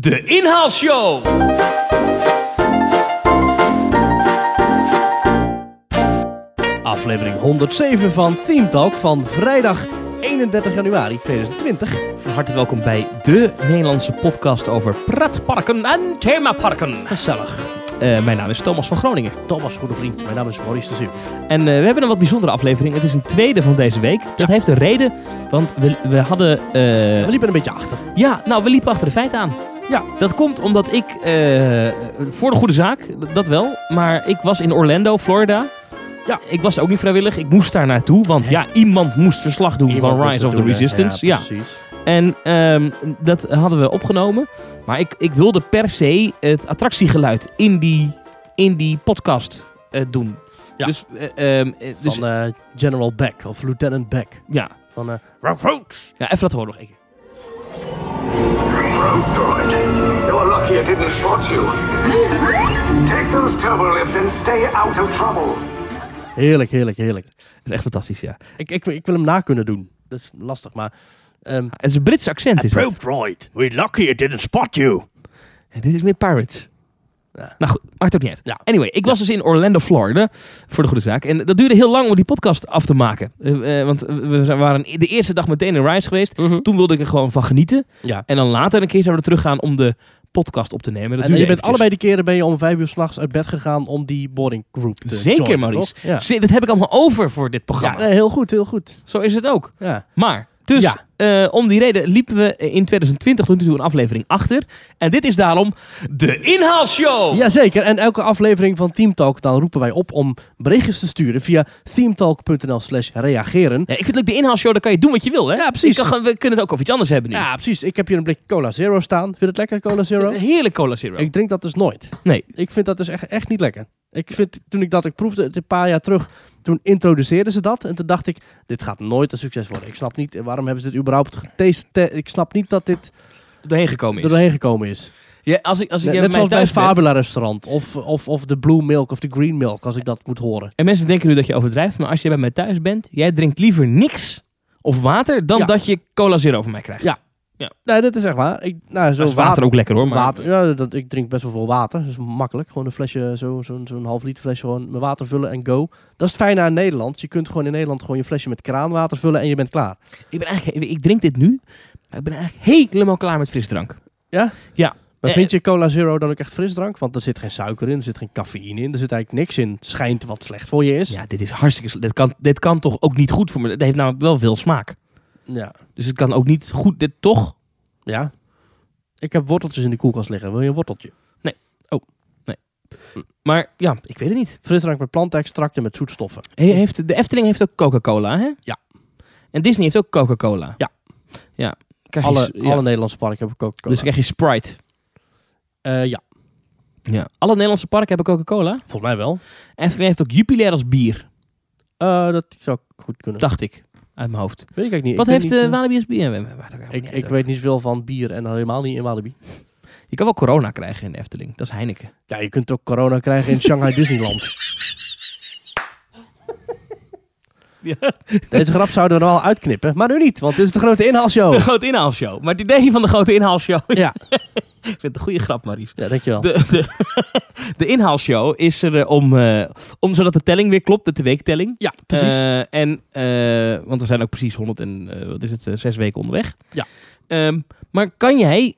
De Inhaalshow. Aflevering 107 van Theme Talk van vrijdag 31 januari 2020. Van harte welkom bij de Nederlandse podcast over pretparken en themaparken. Gezellig. Eh, mijn naam is Thomas van Groningen. Thomas, goede vriend. Mijn naam is Maurice de Zeeuw. En eh, we hebben een wat bijzondere aflevering. Het is een tweede van deze week. Dat heeft een reden, want we, we hadden... eh, We liepen een beetje achter. ja, nou, we liepen achter de feiten aan. Ja. Dat komt omdat ik, eh, voor de goede zaak, dat wel, maar ik was in Orlando, Florida. Ja. Ik was ook niet vrijwillig, ik moest daar naartoe, want ja, iemand moest verslag doen Iemand van moet Rise het of the doen, hè. Resistance. Ja, precies. En ehm, dat hadden we opgenomen, maar ik, ik wilde per se het attractiegeluid in die, in die podcast eh, doen. Ja. Dus, eh, ehm, eh, dus Van eh, General Beck of Lieutenant Beck. ja. Van eh ja, even laten horen nog één keer. Rogue droid. You're lucky it didn't spot you. Take those turbo lifts and stay out of trouble. Heerlijk, heerlijk, heerlijk. Dat is echt fantastisch, ja. Ik, ik, ik wil hem na kunnen doen. Dat is lastig, maar... ehm Het is een Brits accent, is het. droid. We're lucky it didn't spot you. Ja, dit is meer Pirates. Ja. Nou goed, maakt ook niet uit. Ja. Anyway, ik was dus in Orlando, Florida, voor de goede zaak. En dat duurde heel lang om die podcast af te maken. Eh, eh, want we waren de eerste dag meteen in Rise geweest. Mhm. Toen wilde ik er gewoon van genieten. Ja. En dan later een keer zouden we teruggaan om de podcast op te nemen. Dat En je bent eventjes. allebei die keren ben je om vijf uur s'nachts uit bed gegaan om die boarding group te Zeker, joinen, Maurice. Ja. Dat heb ik allemaal over voor dit programma. heel goed, heel goed. Zo is het ook. Ja. Maar, dus Ja. eh, om die reden liepen we in 2020 tot nu toe een aflevering achter. En dit is daarom de Inhaalshow. Jazeker, en elke aflevering van Team Talk dan roepen wij op om berichtjes te sturen via teamtalk.nl slash reageren. Ja, ik vind het leuk, de inhaalshow, daar kan je doen wat je wil, hè? Ja, precies. Kan we kunnen het ook over iets anders hebben nu. Ja, precies. Ik heb hier een blik Cola Zero staan. Vind je het lekker, Cola Zero? Heerlijk Cola Zero. Ik drink dat dus nooit. nee. Ik vind dat dus echt, echt niet lekker. Ik vind, toen ik dat ik proefde, het een paar jaar terug, toen introduceerden ze dat. En toen dacht ik, dit gaat nooit een succes worden. Ik snap niet, eh, waarom hebben ze dit überhaupt getest? Ik snap niet dat dit Doorheen gekomen is. doorheen gekomen is. Ja, als ik, als ik bij net mij zoals bij het Fabula restaurant. Of, of, of de Blue Milk of de Green Milk, als ik dat moet horen. En mensen denken nu dat je overdrijft, maar als je bij mij thuis bent, jij drinkt liever niks of water dan Ja. dat je Cola Zero van mij krijgt. Ja. Nee, dat is echt waar. Ik, nou, zo is water ook lekker hoor. Maar Water, ja, dat, ik drink best wel veel water. Dat is makkelijk. Gewoon een flesje, zo'n zo, zo'n half liter flesje gewoon met water vullen en go. Dat is het fijne aan Nederland. Je kunt gewoon in Nederland gewoon je flesje met kraanwater vullen en je bent klaar. ik, ben eigenlijk, ik drink dit nu, maar ik ben eigenlijk helemaal klaar met frisdrank. Ja? Ja. Maar Eh, vind je Cola Zero dan ook echt frisdrank? Want er zit geen suiker in, er zit geen cafeïne in, er zit eigenlijk niks in. Schijnt wat slecht voor je is. Ja, dit is hartstikke... Dit kan, dit kan toch ook niet goed voor me. Het heeft namelijk wel veel smaak. Ja. Dus het kan ook niet goed... Dit toch? ja. Ik heb worteltjes in de koelkast liggen. Wil je een worteltje? Maar ja, ik weet het niet. Frisdrank met plantenextracten met zoetstoffen. He- Heeft, de Efteling heeft ook Coca-Cola, hè? Ja. En Disney heeft ook Coca-Cola. Ja. Ja. Krijg Alle, ja. alle Nederlandse parken hebben Coca-Cola. Dus krijg je Sprite. Eh, ja, Ja. Alle Nederlandse parken hebben Coca-Cola. volgens mij wel. Efteling heeft ook Jupiler als bier. Eh, dat zou goed kunnen. Dacht ik. Uit mijn hoofd. Weet ik eigenlijk niet. Wat Ik heeft niet, Walibi als bier? We- we- Ik, weet niet veel van bier en helemaal niet in Walibi. Je kan wel corona krijgen in de Efteling. Dat is Heineken. Ja, je kunt ook corona krijgen in Shanghai Disneyland. Ja. Deze grap zouden we er wel uitknippen, maar nu niet, want dit is de grote inhaalshow. De grote inhaalshow. Maar het idee van de grote inhaalshow... Ja, vind het een goede grap, Maries. ja dankjewel. De, de, de inhaalshow is er eh, om, eh, om zodat de telling weer klopt, de weektelling. Ja, precies. Eh, en, want we zijn ook precies 100 en wat is het, zes weken onderweg. Ja. Ehm, maar kan jij,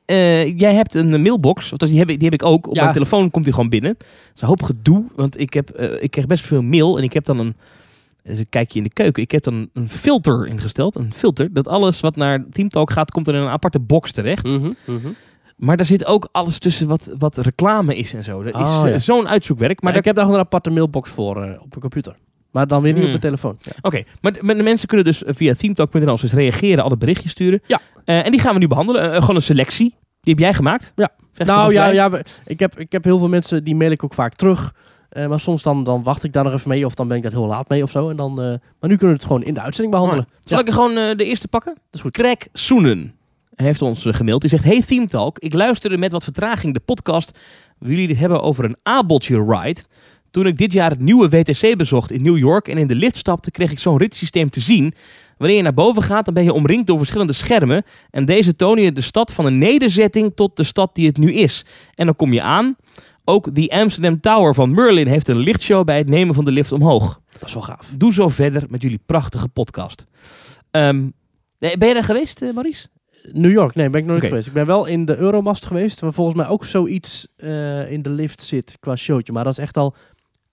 jij hebt een mailbox, of die heb, ik, die heb ik ook. Op Ja. mijn telefoon komt die gewoon binnen. Dat is een hoop gedoe, want ik, heb, ik krijg best veel mail en ik heb dan een, dus een kijkje in de keuken. Ik heb dan een filter ingesteld, een filter, dat alles wat naar Team Talk gaat, komt er in een aparte box terecht. Mhm. Maar daar zit ook alles tussen wat, wat reclame is en zo. Dat is Oh, eh, ja. zo'n uitzoekwerk. Maar daar ik heb daar gewoon een aparte mailbox voor eh, op mijn computer. Maar dan weer niet op mijn telefoon. Ja. Oké, maar de, de mensen kunnen dus via teamtalk.nl dus reageren, alle berichtjes sturen. Ja. Eh, en die gaan we nu behandelen. Eh, gewoon een selectie. Die heb jij gemaakt. Ja. Nou ja, bij. ja we- ik, heb, ik heb heel veel mensen, die mail ik ook vaak terug. Eh, maar soms dan, dan wacht ik daar nog even mee of dan ben ik daar heel laat mee of zo. En dan, eh, maar nu kunnen we het gewoon in de uitzending behandelen. Zal ik er gewoon eh, de eerste pakken? Dat is goed. Craig Soenen heeft ons eh, gemaild. Die zegt, hey Theme Talk, ik luisterde met wat vertraging de podcast waar jullie dit hebben over een abeltje ride. Toen ik dit jaar het nieuwe WTC bezocht in New York en in de lift stapte, kreeg ik zo'n ritssysteem te zien Wanneer je naar boven gaat, dan ben je omringd door verschillende schermen. En deze tonen je de stad van een nederzetting tot de stad die het nu is. En dan kom je aan. Ook de Amsterdam Tower van Merlin heeft een lichtshow bij het nemen van de lift omhoog. Dat is wel gaaf. Doe zo verder met jullie prachtige podcast. Ehm, ben je daar geweest, eh, Maurice? New York, nee, ben ik nog niet geweest. Ik ben wel in de Euromast geweest, waar volgens mij ook zoiets eh, in de lift zit qua showtje. Maar dat is echt al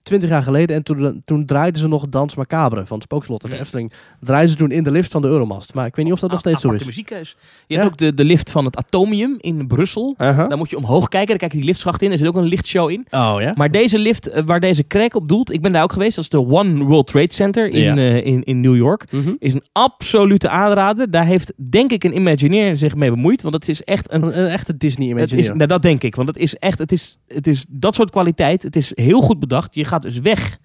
twintig jaar geleden. En toen, toen draaiden ze nog Dans Macabre van het Spookslot en de. Efteling. Draaiden ze toen in de lift van de Euromast. Maar ik weet niet of dat nog steeds zo is. muziekkeus. Je Ja. hebt ook de, de lift van het Atomium in Brussel. Uh-huh. Daar moet je omhoog kijken. Dan kijk je die liftschacht in. Er zit ook een lichtshow in. Oh ja? Maar deze lift eh, waar deze crack op doelt, ik ben daar ook geweest. Dat is de One World Trade Center in, eh, in, in New York. Mhm. Is een absolute aanrader. Daar heeft denk ik een Imagineer zich mee bemoeid. Want het is echt een... Echte Disney Imagineer. nou, dat denk ik. Want het is echt, het is, het is dat soort kwaliteit. Het is heel goed bedacht. Je gaat dus weg.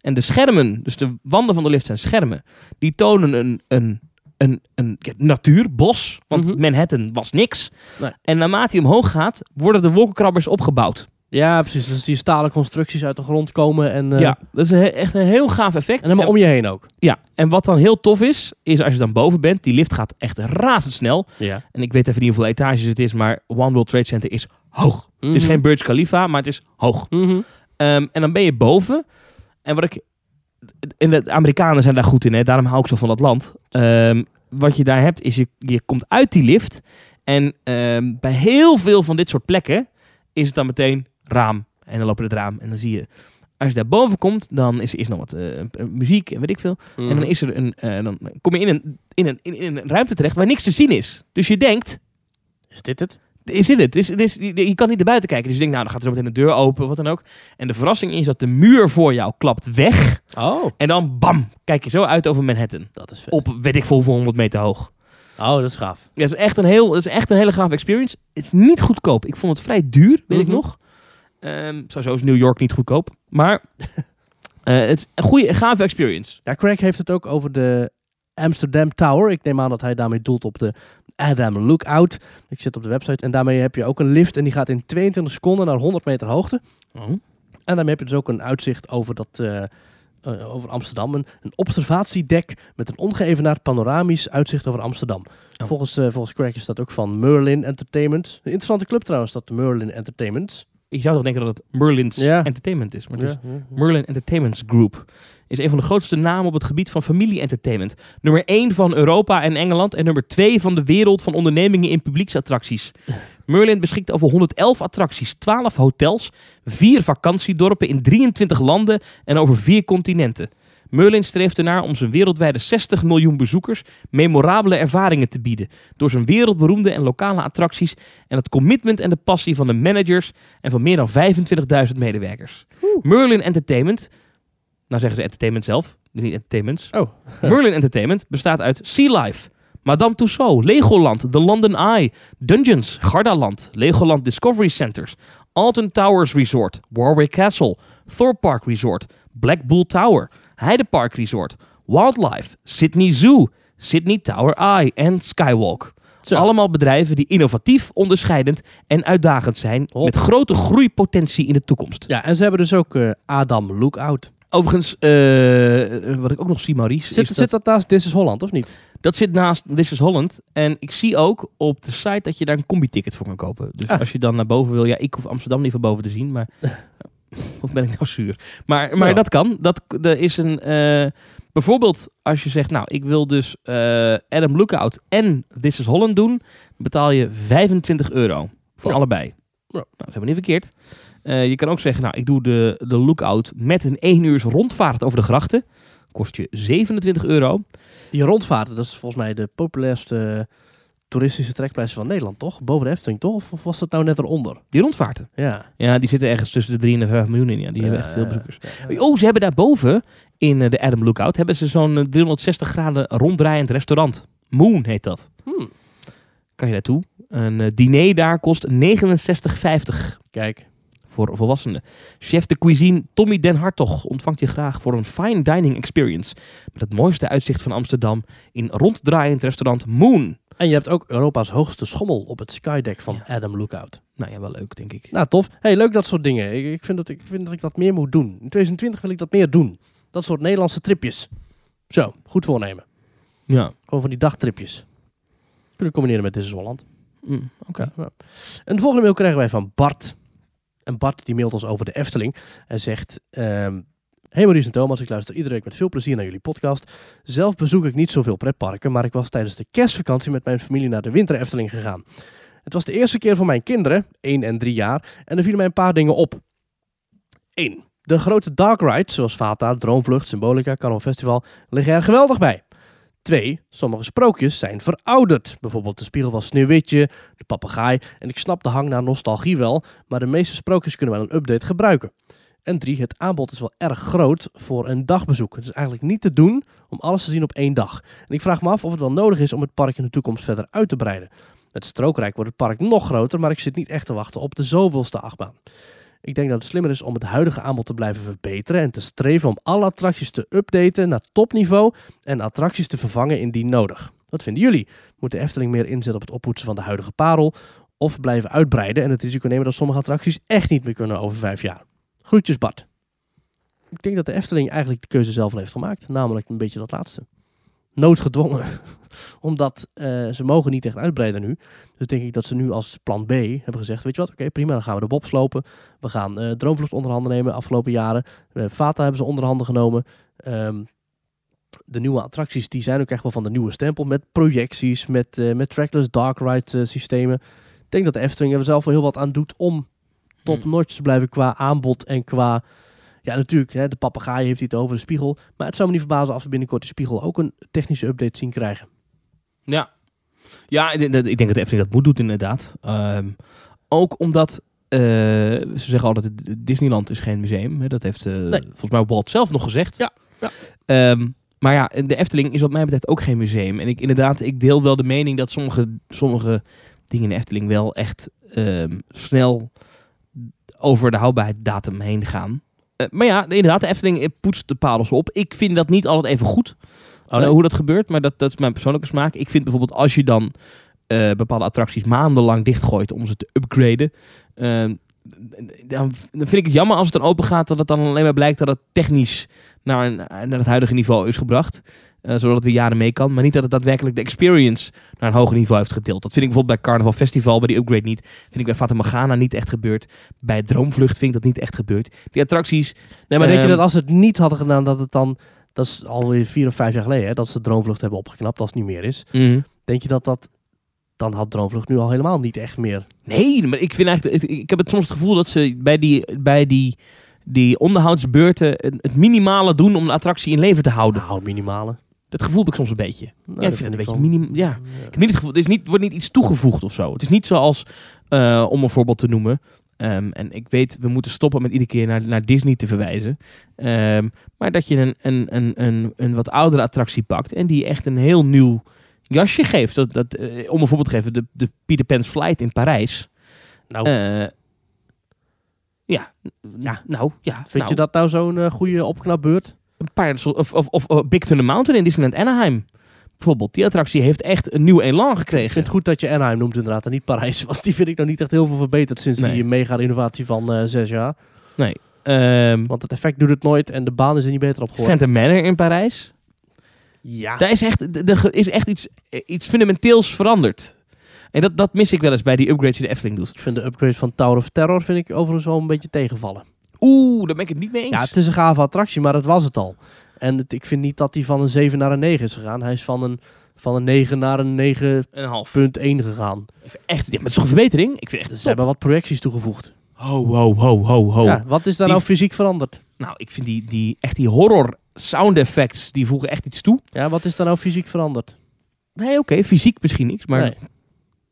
En de schermen, dus de wanden van de lift zijn schermen. Die tonen een, een, een, een ja, natuur, bos. Want Mhm. Manhattan was niks. Nee. En naarmate je omhoog gaat, worden de wolkenkrabbers opgebouwd. Ja, precies. Dus die stalen constructies uit de grond komen en, eh, Ja, dat is een echt een heel gaaf effect. en helemaal om je heen ook. Ja, en wat dan heel tof is, is als je dan boven bent, die lift gaat echt razendsnel. Ja. En ik weet even niet hoeveel etages het is, maar One World Trade Center is hoog. Het is geen Burj Khalifa, maar het is hoog. Mhm. Ehm, en dan ben je boven. En wat ik. En de Amerikanen zijn daar goed in, hè? daarom hou ik zo van dat land. Ehm, wat je daar hebt, is je, je komt uit die lift. En ehm, bij heel veel van dit soort plekken is het dan meteen raam. En dan lopen het raam. En dan zie je. Als je daar boven komt, dan is er eerst nog wat eh, muziek en weet ik veel. En dan, is er een, eh, dan kom je in een, in, een, in een ruimte terecht waar niks te zien is. Dus je denkt, Is dit het? Is dit het? Is, is, je kan niet naar buiten kijken. Dus je denkt, nou, dan gaat er zo meteen de deur open, wat dan ook. En de verrassing is dat de muur voor jou klapt weg. Oh, En dan, bam, kijk je zo uit over Manhattan. dat is vet. Op, weet ik veel, hoeveel honderd meter hoog. Oh, dat is gaaf. Dat is echt een, heel, dat is echt een hele gave experience. Het is niet goedkoop. Ik vond het vrij duur, weet ik Mhm. nog. Ehm sowieso is New York niet goedkoop. Maar eh, het is een goede, gave experience. Ja, Craig heeft het ook over de Amsterdam Tower. Ik neem aan dat hij daarmee doelt op de Adam Lookout. Ik zit op de website en daarmee heb je ook een lift en die gaat in 22 seconden naar 100 meter hoogte. En daarmee heb je dus ook een uitzicht over, dat, eh, eh, over Amsterdam. Een, een observatiedek met een ongeëvenaard panoramisch uitzicht over Amsterdam. Oh. Volgens, eh, volgens Craig is dat ook van Merlin Entertainment. Een interessante club trouwens, dat de Merlin Entertainment. Ik zou toch denken dat het Merlin's Ja. Entertainment is. Maar het is Ja, ja, ja. Merlin Entertainment Group is een van de grootste namen op het gebied van familie-entertainment. Nummer 1 van Europa en Engeland en nummer 2 van de wereld van ondernemingen in publieksattracties. Merlin beschikt over 111 attracties, 12 hotels, 4 vakantiedorpen in 23 landen en over 4 continenten. Merlin streeft ernaar om zijn wereldwijde 60 miljoen bezoekers memorabele ervaringen te bieden. Door zijn wereldberoemde en lokale attracties en het commitment en de passie van de managers en van meer dan 25.000 medewerkers. Merlin Entertainment, nou zeggen ze entertainment zelf, niet entertainments. Oh. Merlin Entertainment bestaat uit Sea Life, Madame Tussauds, Legoland, The London Eye, Dungeons, Gardaland, Legoland Discovery Centers, Alton Towers Resort, Warwick Castle, Thorpe Park Resort, Black Bull Tower, Heide Park Resort, Wildlife, Sydney Zoo, Sydney Tower Eye en Skywalk. Zo. Allemaal bedrijven die innovatief, onderscheidend en uitdagend zijn Hop. met grote groeipotentie in de toekomst. Ja, en ze hebben dus ook eh, Adam Lookout. Overigens, eh, wat ik ook nog zie, Maurice, Zit, is zit dat, dat naast This is Holland, of niet? dat zit naast This is Holland. En ik zie ook op de site dat je daar een combi-ticket voor kan kopen. Dus Ah. als je dan naar boven wil, ja, ik hoef Amsterdam niet van boven te zien, maar of ben ik nou zuur? Maar, maar Ja. dat kan. Dat er is een, eh, bijvoorbeeld als je zegt, nou, ik wil dus eh, Adam Lookout en This is Holland doen, betaal je 25 euro voor Ja. allebei. Ja. Nou, dat is helemaal niet verkeerd. Eh, je kan ook zeggen, nou, ik doe de, de Lookout met een 1 uur rondvaart over de grachten. Kost je 27 euro. Die rondvaarten, dat is volgens mij de populairste toeristische trekpleister van Nederland, toch? Boven de Efteling, toch? Of, of was dat nou net eronder? Die rondvaarten. Ja. Ja, die zitten ergens tussen de 3 en de 5 miljoen in. Ja, die hebben echt veel bezoekers. ja. Oh, ze hebben daarboven in eh, de Adam Lookout hebben ze zo'n eh, 360 graden ronddraaiend restaurant. Moon heet dat. Hmm. Kan je naartoe? Een eh, diner daar kost 69,50 Kijk. voor volwassenen. Chef de cuisine Tommy Den Hartog ontvangt je graag voor een fine dining experience. Met het mooiste uitzicht van Amsterdam in ronddraaiend restaurant Moon. En je hebt ook Europa's hoogste schommel op het skydeck van Adam Lookout. Nou ja, wel leuk denk ik. Nou, tof. Hey, leuk dat soort dingen. Ik, ik, vind dat, ik vind dat ik dat meer moet doen. In 2020 wil ik dat meer doen. Dat soort Nederlandse tripjes. Zo, goed voornemen. Ja. Gewoon van die dagtripjes. Kunnen combineren met Disney Holland. Mm, Oké. Ja. En de volgende mail krijgen wij van Bart. En Bart die mailt ons over de Efteling. En zegt... ehm Hey Maurice en Thomas, ik luister iedere week met veel plezier naar jullie podcast. Zelf bezoek ik niet zoveel pretparken, maar ik was tijdens de kerstvakantie met mijn familie naar de Winter Efteling gegaan. Het was de eerste keer voor mijn kinderen, 1 en 3 jaar, en er vielen mij een paar dingen op. 1. De grote dark rides, zoals Vata, Droomvlucht, Symbolica, Carnival Festival, liggen er geweldig bij. 2. Sommige sprookjes zijn verouderd. Bijvoorbeeld de spiegel van Sneeuwwitje, de papegaai. En ik snap de hang naar nostalgie wel, maar de meeste sprookjes kunnen wel een update gebruiken. En 3. Het aanbod is wel erg groot voor een dagbezoek. Het is eigenlijk niet te doen om alles te zien op één dag. En ik vraag me af of het wel nodig is om het park in de toekomst verder uit te breiden. Met Strookrijk wordt het park nog groter, maar ik zit niet echt te wachten op de zoveelste achtbaan. Ik denk dat het slimmer is om het huidige aanbod te blijven verbeteren en te streven om alle attracties te updaten naar topniveau en attracties te vervangen indien nodig. Wat vinden jullie? Moet de Efteling meer inzetten op het oppoetsen van de huidige parel of blijven uitbreiden en het risico nemen dat sommige attracties echt niet meer kunnen over vijf jaar? Groetjes Bart. Ik denk dat de Efteling eigenlijk de keuze zelf heeft gemaakt, namelijk een beetje dat laatste. Noodgedwongen, omdat eh, ze mogen niet echt uitbreiden nu. Dus denk ik dat ze nu als plan B hebben gezegd, weet je wat, oké prima, dan gaan we de Bob slopen. We gaan eh Droomvlucht onder handen nemen afgelopen jaren. Eh, Vata hebben ze onder handen genomen. Ehm, de nieuwe attracties die zijn ook echt wel van de nieuwe stempel. Met projecties, met, met trackless dark ride systemen. Ik denk dat de Efteling er zelf wel heel wat aan doet om top notch te blijven qua aanbod en qua... Ja, natuurlijk, hè, de papegaai heeft het over de spiegel. Maar het zou me niet verbazen als we binnenkort de spiegel ook een technische update zien krijgen. Ja. Ja, ik denk dat ik denk dat de Efteling dat moet doen inderdaad. Ehm, ook omdat, eh, ze zeggen altijd, Disneyland is geen museum. Hè? Dat heeft eh, volgens mij Walt zelf nog gezegd. Ja, ja. Ehm, maar ja, de Efteling is wat mij betreft ook geen museum. En ik inderdaad, ik deel wel de mening dat sommige, sommige dingen in de Efteling wel echt ehm, snel over de houdbaarheidsdatum heen gaan. Eh, maar ja, inderdaad, de Efteling eh, poetst de parels op. Ik vind dat niet altijd even goed. Oh, nee? hoe dat gebeurt, maar dat, dat is mijn persoonlijke smaak. Ik vind bijvoorbeeld als je dan bepaalde attracties maandenlang dichtgooit om ze te upgraden, dan, vind ik het jammer als het dan open gaat dat het dan alleen maar blijkt dat het technisch naar, naar het huidige niveau is gebracht. Eh, zodat weer jaren mee kan. Maar niet dat het daadwerkelijk de experience naar een hoger niveau heeft getild. Dat vind ik bijvoorbeeld bij Carnival Festival, bij die upgrade niet. Vind ik bij Fata Morgana niet echt gebeurd. Bij Droomvlucht vind ik dat niet echt gebeurd. Die attracties, Nee, maar denk je Ehm, dat als ze het niet hadden gedaan, dat het dan... Dat is alweer vier of vijf jaar geleden, hè, dat ze Droomvlucht hebben opgeknapt, als het niet meer is. Denk je dat dat... Dan had Droomvlucht nu al helemaal niet echt meer. Nee, maar ik vind eigenlijk, ik, heb het soms het gevoel dat ze bij die, bij die, die onderhoudsbeurten het, het minimale doen om de attractie in leven te houden. Nou, minimale. Dat gevoel heb ik soms een beetje. Nou, ja, ik vind het een beetje minim. Ja. Ik heb niet het gevoel, er is niet, wordt niet iets toegevoegd of zo. Het is niet zoals, eh, om een voorbeeld te noemen. ehm, en ik weet, we moeten stoppen met iedere keer naar, naar Disney te verwijzen. Ehm, maar dat je een, een, een, een, een wat oudere attractie pakt en die echt een heel nieuw jasje geeft. Dat, dat, eh, om een voorbeeld te geven, de, de Peter Pan's Flight in Parijs. Nou, Eh, ja, Ja. nou ja. vind nou, je dat nou zo'n goede opknapbeurt? Een paar, of, of, of, of Big Thunder Mountain in Disneyland Anaheim. Bijvoorbeeld, die attractie heeft echt een nieuw elan Ik gekregen. vind het goed dat je Anaheim noemt inderdaad en niet Parijs. Want die vind ik nog niet echt heel veel verbeterd sinds Nee. die mega-innovatie van eh, zes jaar. Ehm Want het effect doet het nooit en de baan is er niet beter op geworden. Phantom Manor in Parijs. Ja. Daar is echt, er is echt iets, iets fundamenteels veranderd. En dat, dat mis ik wel eens bij die upgrades die de Efteling doet. Ik vind de upgrade van Tower of Terror vind ik overigens wel een beetje tegenvallen. Oeh, daar ben ik het niet mee eens. Ja, het is een gave attractie, maar dat was het al. En het- ik vind niet dat hij van een 7 naar een 9 is gegaan. Hij is van een, van een 9 naar een 9.1 Een half. gegaan. Echt, ja, maar het is toch een verbetering? Ik vind echt ze hebben wat projecties toegevoegd. Ho, ho, ho, ho, ho. Ja, wat is daar Die nou fysiek veranderd? Nou, ik vind die, die, echt die horror sound effects, die voegen echt iets toe. Ja, wat is daar nou fysiek veranderd? Nee, oké, fysiek misschien niks, maar... Nee.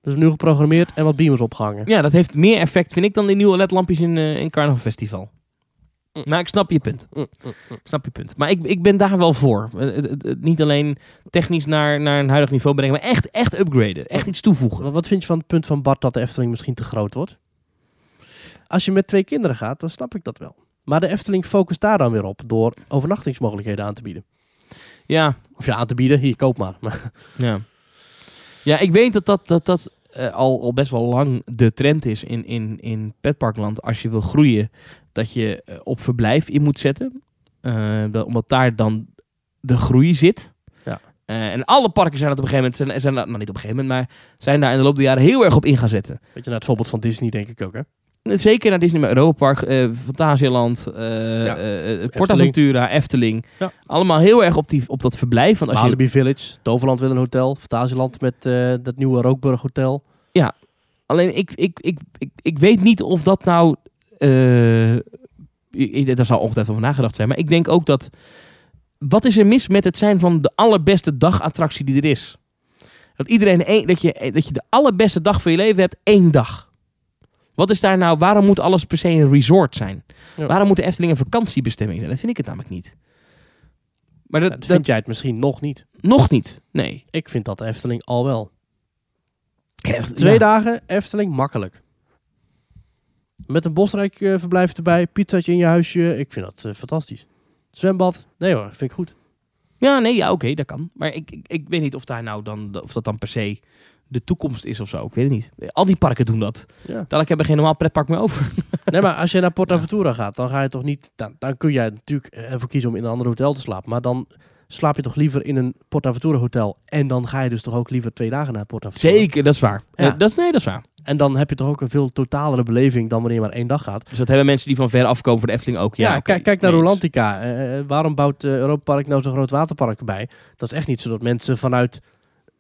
Dus nu geprogrammeerd en wat beamers opgehangen. Ja, dat heeft meer effect, vind ik, dan die nieuwe ledlampjes in, eh in Carnaval Festival. Maar ik snap je punt. Mm, mm, mm. Ik snap je punt. Maar ik, ik ben daar wel voor. Eh, het- het niet alleen technisch naar, naar een huidig niveau brengen, maar echt, echt upgraden. Echt iets toevoegen. Wat- Wat vind je van het punt van Bart dat de Efteling misschien te groot wordt? Als je met twee kinderen gaat, dan snap ik dat wel. Maar de Efteling focust daar dan weer op door overnachtingsmogelijkheden aan te bieden. Ja, Of ja, aan te bieden, hier, koop maar. Maar ja. Ja, ik weet dat dat, dat, dat eh, al, al best wel lang de trend is in, in, in petparkland. Als je wil groeien, dat je eh, op verblijf in moet zetten. Eh, dat, omdat daar dan de groei zit. Ja. En alle parken zijn dat op een gegeven moment, zijn, zijn daar- nou niet op een gegeven moment, maar zijn daar in de loop der jaren heel erg op in gaan zetten. Weet je, naar het voorbeeld van Disney denk ik ook, hè? Zeker naar Disney, Europa Park, eh Fantasieland, eh Ja. eh, PortAventura, Efteling. Ja. Allemaal heel erg op, die, op dat verblijf. Want als je, Walibi Village, Toverland wil een hotel, Fantasieland met dat nieuwe Rookburg Hotel. alleen ik, ik, ik, ik, ik weet niet of dat nou... daar zou ongetwijfeld over nagedacht zijn. Maar ik denk ook dat... Wat is er mis met het zijn van de allerbeste dagattractie die er is? Dat iedereen één, dat, je, dat je de allerbeste dag van je leven hebt één dag. Wat is daar nou? Waarom moet alles per se een resort zijn? Ja. Waarom moet de Efteling een vakantiebestemming zijn? Dat vind ik het namelijk niet. Maar dat, Ja, dat dat- vind jij het misschien nog niet. nog niet. Nee. Ik vind dat de Efteling al wel. Echt, Twee ja. dagen Efteling, makkelijk. Met een bosrijk verblijf erbij, pizzaatje in je huisje. Ik vind dat eh, fantastisch. Zwembad, nee hoor, vind ik goed. Ja, nee, ja, oké, dat kan. Maar ik, ik, ik weet niet of, daar nou dan, of dat dan per se de toekomst is of zo. Ik weet het niet. Al die parken doen dat. Ja. Dadelijk hebben we geen normaal pretpark meer over. Nee, maar als je naar Port Ja. Aventura gaat, dan ga je toch niet... Dan, dan kun jij natuurlijk ervoor kiezen om in een ander hotel te slapen. Maar dan slaap je toch liever in een Port Aventura hotel. En dan ga je dus toch ook liever twee dagen naar Port Aventura. Zeker, dat is waar. Ja. Eh, dat is, nee, dat is waar. En dan heb je toch ook een veel totalere beleving dan wanneer je maar één dag gaat. Dus dat hebben mensen die van ver afkomen voor de Efteling ook. Ja, kijk, naar. Rolantica. Eh, eh, waarom bouwt uh, Europa Park nou zo'n groot waterpark erbij? Dat is echt niet zo dat mensen vanuit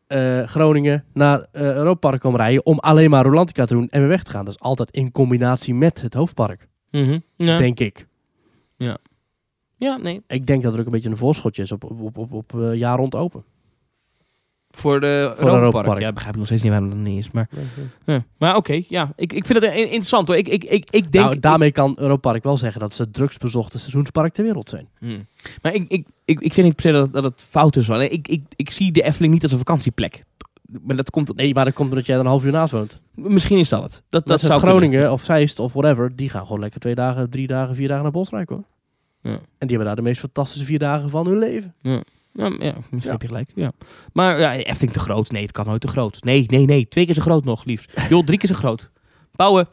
eh, Groningen naar eh Europa Park komen rijden om alleen maar Rolantica te doen en weer weg te gaan. Dat is altijd in combinatie met het hoofdpark, Mhm, ja. denk ik. ja, nee. Ik denk dat er ook een beetje een voorschotje is op, op, op, op, op eh, jaar rond open. Voor de Voor Europa Park. Park. Ja, begrijp ik nog steeds niet waarom dat niet is. Maar, ja. maar oké, ja. Ik, ik vind het in- interessant hoor. Ik, ik, ik, ik denk... nou, daarmee kan Europa Park wel zeggen dat ze het drugsbezochte seizoenspark ter wereld zijn. Hmm. Maar ik, ik, ik, ik zeg niet per se dat, dat het fout is. Alleen ik, ik, ik zie de Efteling niet als een vakantieplek. Maar dat komt... Nee, maar dat komt omdat jij er een half uur naast woont. Misschien is dat het. Dat, dat zou Groningen kunnen. of Zeist of whatever, die gaan gewoon lekker twee dagen, drie dagen, vier dagen naar Bosrijk hoor. Ja. En die hebben daar de meest fantastische vier dagen van hun leven. Ja, ja, misschien Ja. heb je gelijk. Ja. Maar ja, Efteling te groot. Nee, het kan nooit te groot. Nee, nee, nee. Twee keer zo groot nog, liefst. Joh, drie keer zo groot. Bouwen.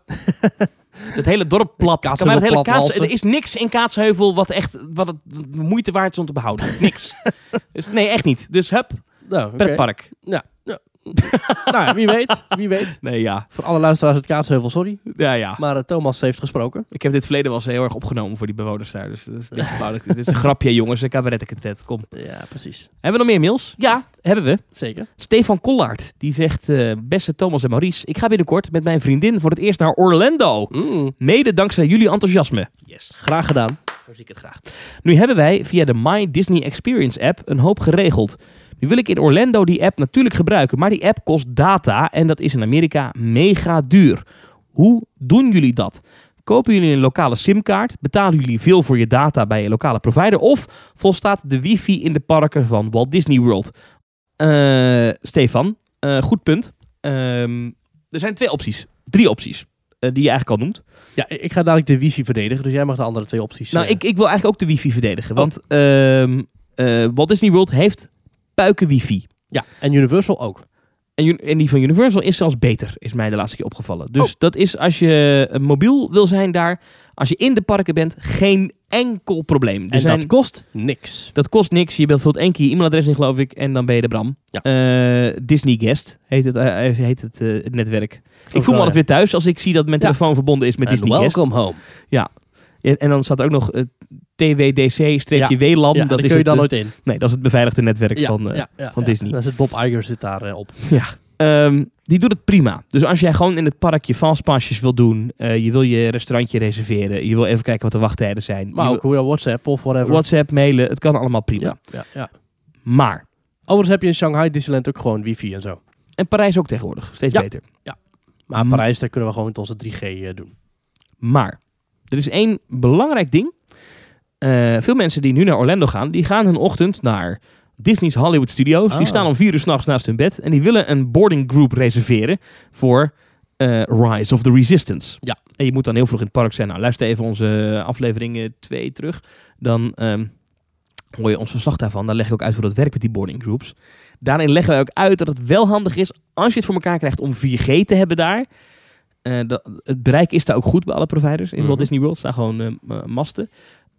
het hele dorp plat. Kaatsheuvel Kan maar het hele Kaats, er is niks in Kaatsheuvel wat echt wat het de moeite waard is om te behouden. Niks. dus, nee, echt niet. Dus hup, Nou, pretpark. Ja. ja. nou, wie weet, wie weet. Nee, ja. Voor alle luisteraars uit Kaatsheuvel, sorry. Ja, ja. Maar eh, Thomas heeft gesproken. Ik heb dit verleden wel eens heel erg opgenomen voor die bewoners daar. Dus dat is een flauw. Dit is een grapje, jongens. Ik cabaret ik het. Kom. Ja, precies. Hebben we nog meer mails? Ja, hebben we. Zeker. Stefan Kollaert, die zegt... eh, beste Thomas en Maurice, ik ga binnenkort met mijn vriendin voor het eerst naar Orlando. Mm, Mede dankzij jullie enthousiasme. Yes, graag gedaan. zo zie ik het graag. Nu hebben wij via de My Disney Experience app een hoop geregeld. Nu wil ik in Orlando die app natuurlijk gebruiken, maar die app kost data en dat is in Amerika mega duur. Hoe doen jullie dat? Kopen jullie een lokale simkaart? Betalen jullie veel voor je data bij je lokale provider? Of volstaat de wifi in de parken van Walt Disney World? Eh, Stefan, eh, goed punt. Ehm, er zijn twee opties. Drie opties. eh, die je eigenlijk al noemt. Ja, ik ga dadelijk de wifi verdedigen, dus jij mag de andere twee opties. Nou, ik, ik wil eigenlijk ook de wifi verdedigen. Oh. Want eh, Walt Disney World heeft puiken wifi. Ja, en Universal ook. En, en die van Universal is zelfs beter, is mij de laatste keer opgevallen. Dus Oh. dat is als je eh, mobiel wil zijn daar, als je in de parken bent, geen enkel probleem. Er En zijn, dat kost niks. dat kost niks. Je vult één keer je e-mailadres in, geloof ik, en dan ben je de Bram. Ja. Eh, Disney Guest heet het, eh, heet het, het netwerk. Ik voel me altijd weer thuis als ik zie dat mijn Ja. telefoon verbonden is met En Disney Guest. welcome home. Ja, en dan staat er ook nog eh, TWDC-WLAN. Ja, dat is kun je het, dan eh, nooit in. Nee, dat is het beveiligde netwerk Ja, van, eh, ja, ja, van ja. Disney. Daar zit Bob Iger zit daar op. Ehm, die doet het prima. Dus als jij gewoon in het park je fastpassjes wil doen, je wil je restaurantje reserveren, je wil even kijken wat de wachttijden zijn. Maar ook hoe WhatsApp of wil whatever. WhatsApp, mailen, het kan allemaal prima. Ja, ja, ja. Maar, Overigens heb je in Shanghai Disneyland ook gewoon wifi en zo. en Parijs ook tegenwoordig, steeds Ja. beter. Maar Mm. Parijs, daar kunnen we gewoon met onze 3G eh, doen. Maar, er is één belangrijk ding. Eh, veel mensen die nu naar Orlando gaan, die gaan hun ochtend naar Disney's Hollywood Studios. Die Ah. staan om vier uur s'nachts naast hun bed en die willen een boarding group reserveren voor eh, Rise of the Resistance. Ja. En je moet dan heel vroeg in het park zijn. Nou, luister even onze aflevering 2 terug. Dan ehm, hoor je ons verslag daarvan. Dan leg ik ook uit hoe dat werkt met die boarding groups. Daarin leggen wij ook uit dat het wel handig is als je het voor elkaar krijgt om 4G te hebben daar. Eh, dat, het bereik is daar ook goed bij alle providers in Walt Mhm. Disney World. staan gewoon eh, m- masten.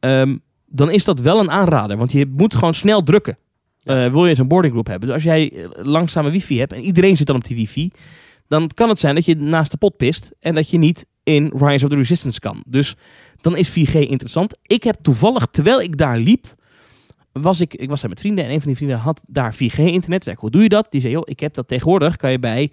Ehm, dan is dat wel een aanrader, want je moet gewoon snel drukken. eh, wil je zo'n boarding group hebben. Dus als jij eh, langzame wifi hebt en iedereen zit dan op die wifi, dan kan het zijn dat je naast de pot pist en dat je niet in Rise of the Resistance kan. Dus dan is 4G interessant. Ik heb toevallig, terwijl ik daar liep, was ik, ik was daar met vrienden en een van die vrienden had daar 4G-internet. Zei ik, hoe doe je dat? Die zei, joh, ik heb dat tegenwoordig, kan je bij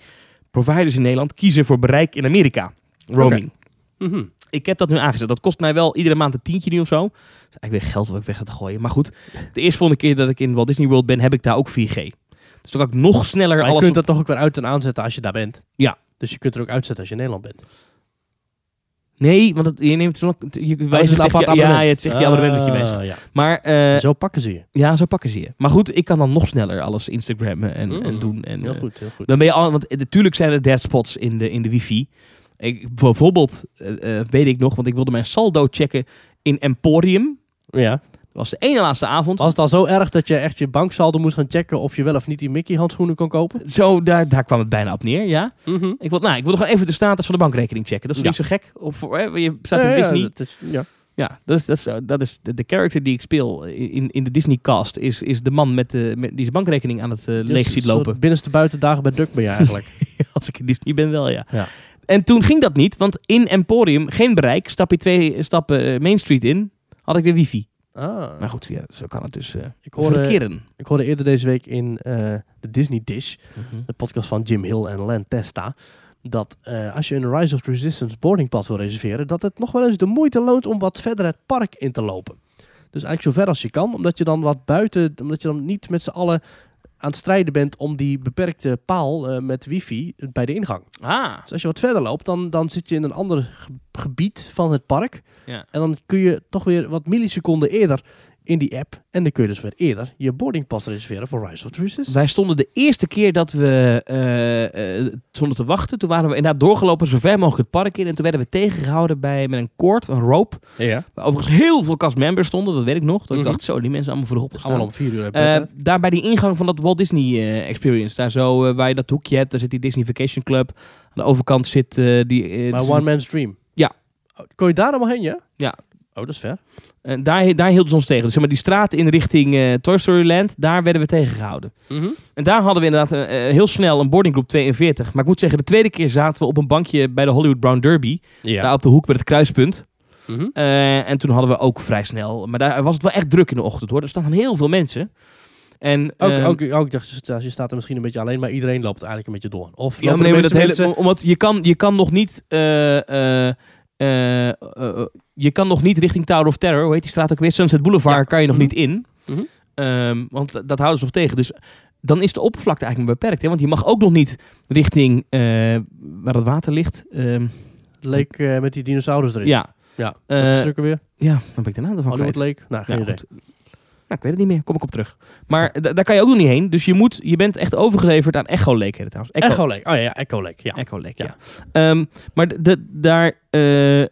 providers in Nederland kiezen voor bereik in Amerika. Roaming. Mhm. Ik heb dat nu aangezet. Dat kost mij wel iedere maand een tientje nu of zo. Dat is eigenlijk weer geld wat ik weg ga te gooien. Maar goed, de eerste volgende keer dat ik in Walt Disney World ben, heb ik daar ook 4G. Dus dan kan ik nog sneller Maar je alles... kunt dat toch ook weer uit en aanzetten als je daar bent. Ja. Dus je kunt er ook uitzetten als je in Nederland bent. Nee, want het, je neemt zo. Je, Oh, het apart ja, het zegt je abonnement wat je wijst. Ah, ja. Maar eh, Zo pakken ze je. ja, zo pakken ze je. Maar goed, ik kan dan nog sneller alles Instagrammen en, en Mm, doen. En, Heel eh, goed, heel goed. Dan ben je al, want eh, natuurlijk zijn er dead spots in de, in de wifi. Ik, bijvoorbeeld, weet ik nog, want ik wilde mijn saldo checken in Emporium. Ja. Dat was de ene laatste avond. Was het al zo erg dat je echt je banksaldo moest gaan checken of je wel of niet die Mickey handschoenen kon kopen? Zo, daar, daar kwam het bijna op neer, ja. Mhm. Ik wil, nou, ik wil gewoon even de status van de bankrekening checken. Dat is Ja. niet zo gek? Of, voor, hè, je staat in Ja, ja, Disney. dat is- ja. Ja, dat is, dat is, dat is de, de character die ik speel in, in de Disney cast. Is, is de man met de, met, die zijn bankrekening aan het eh, leeg ziet lopen. Binnenste buitendagen bij Duck ben je eigenlijk. Als ik in Disney ben wel, ja. Ja. En toen ging dat niet, want in Emporium, geen bereik. Stap je twee stappen eh, Main Street in, had ik weer wifi. Ah. Maar goed, ja, zo kan het dus eh Ik hoorde, verkeren. ik hoorde eerder deze week in eh, de Disney Dish, de podcast van Jim Hill en Len Testa, dat eh, als je een Rise of the Resistance boarding pass wil reserveren, dat het nog wel eens de moeite loont om wat verder het park in te lopen. Dus eigenlijk zo ver als je kan, omdat je dan wat buiten, omdat je dan niet met z'n allen aan het strijden bent om die beperkte paal eh, met wifi bij de ingang. Ah, Dus als je wat verder loopt, dan, dan zit je in een ander ge- gebied van het park. Ja. En dan kun je toch weer wat milliseconden eerder in die app. En dan kun je dus weer eerder je boardingpas reserveren voor Rise of the Resistance. wij stonden de eerste keer dat we eh eh, stonden te wachten. Toen waren we inderdaad doorgelopen zo ver mogelijk het park in. En toen werden we tegengehouden bij, met een koord, een rope. Ja. Waar overigens heel veel castmembers stonden, dat weet ik nog. Dat ik Mhm. dacht, zo, die mensen allemaal vroeg opgestaan. Allemaal om vier uur. Eh, Uh, daar bij die ingang van dat Walt Disney eh, Experience, daar zo eh, waar je dat hoekje hebt, daar zit die Disney Vacation Club. Aan de overkant zit eh, die. eh, My One Man's Dream. Ja. Kon je daar allemaal heen, ja? Ja. Oh, dat is ver. En daar, daar hielden ze ons tegen. Dus zeg maar die straat in richting eh, Toy Story Land, daar werden we tegengehouden. En daar hadden we inderdaad eh, eh, heel snel een boarding group 42. Maar ik moet zeggen, de tweede keer zaten we op een bankje bij de Hollywood Brown Derby. Ja. Daar op de hoek bij het kruispunt. Mhm. Eh, en toen hadden we ook vrij snel. Maar daar was het wel echt druk in de ochtend hoor. Er staan heel veel mensen. En, Ook, ehm, ook, ook, ik dacht, je staat er misschien een beetje alleen, maar iedereen loopt eigenlijk een beetje door. Of Ja, lopen maar nee, de maar dat meeste hele, mensen- omdat je kan, je kan nog niet, eh, eh, eh, eh, je kan nog niet richting Tower of Terror, hoe heet die straat ook weer, Sunset Boulevard, Ja. kan je nog Mhm. niet in, Mhm. Ehm, want dat houden ze nog tegen. Dus dan is de oppervlakte eigenlijk maar beperkt, hè? want je mag ook nog niet richting eh, waar het water ligt. Ehm, Leek eh, met die dinosaurus erin. ja, Ja. Is er alweer? ja, dan ben ik de naam ervan Hollywood kwijt. Lake? Nou, geen Ja, idee. Nou, ik weet het niet meer, kom ik op terug. Maar da- daar kan je ook nog niet heen, dus je, moet, je bent echt overgeleverd aan Echo Lake, heet het trouwens. Echo Lake. Oh ja, Echo Lake. Ja. Echo Lake, ja. Ja. Ehm, maar de, daar, eh,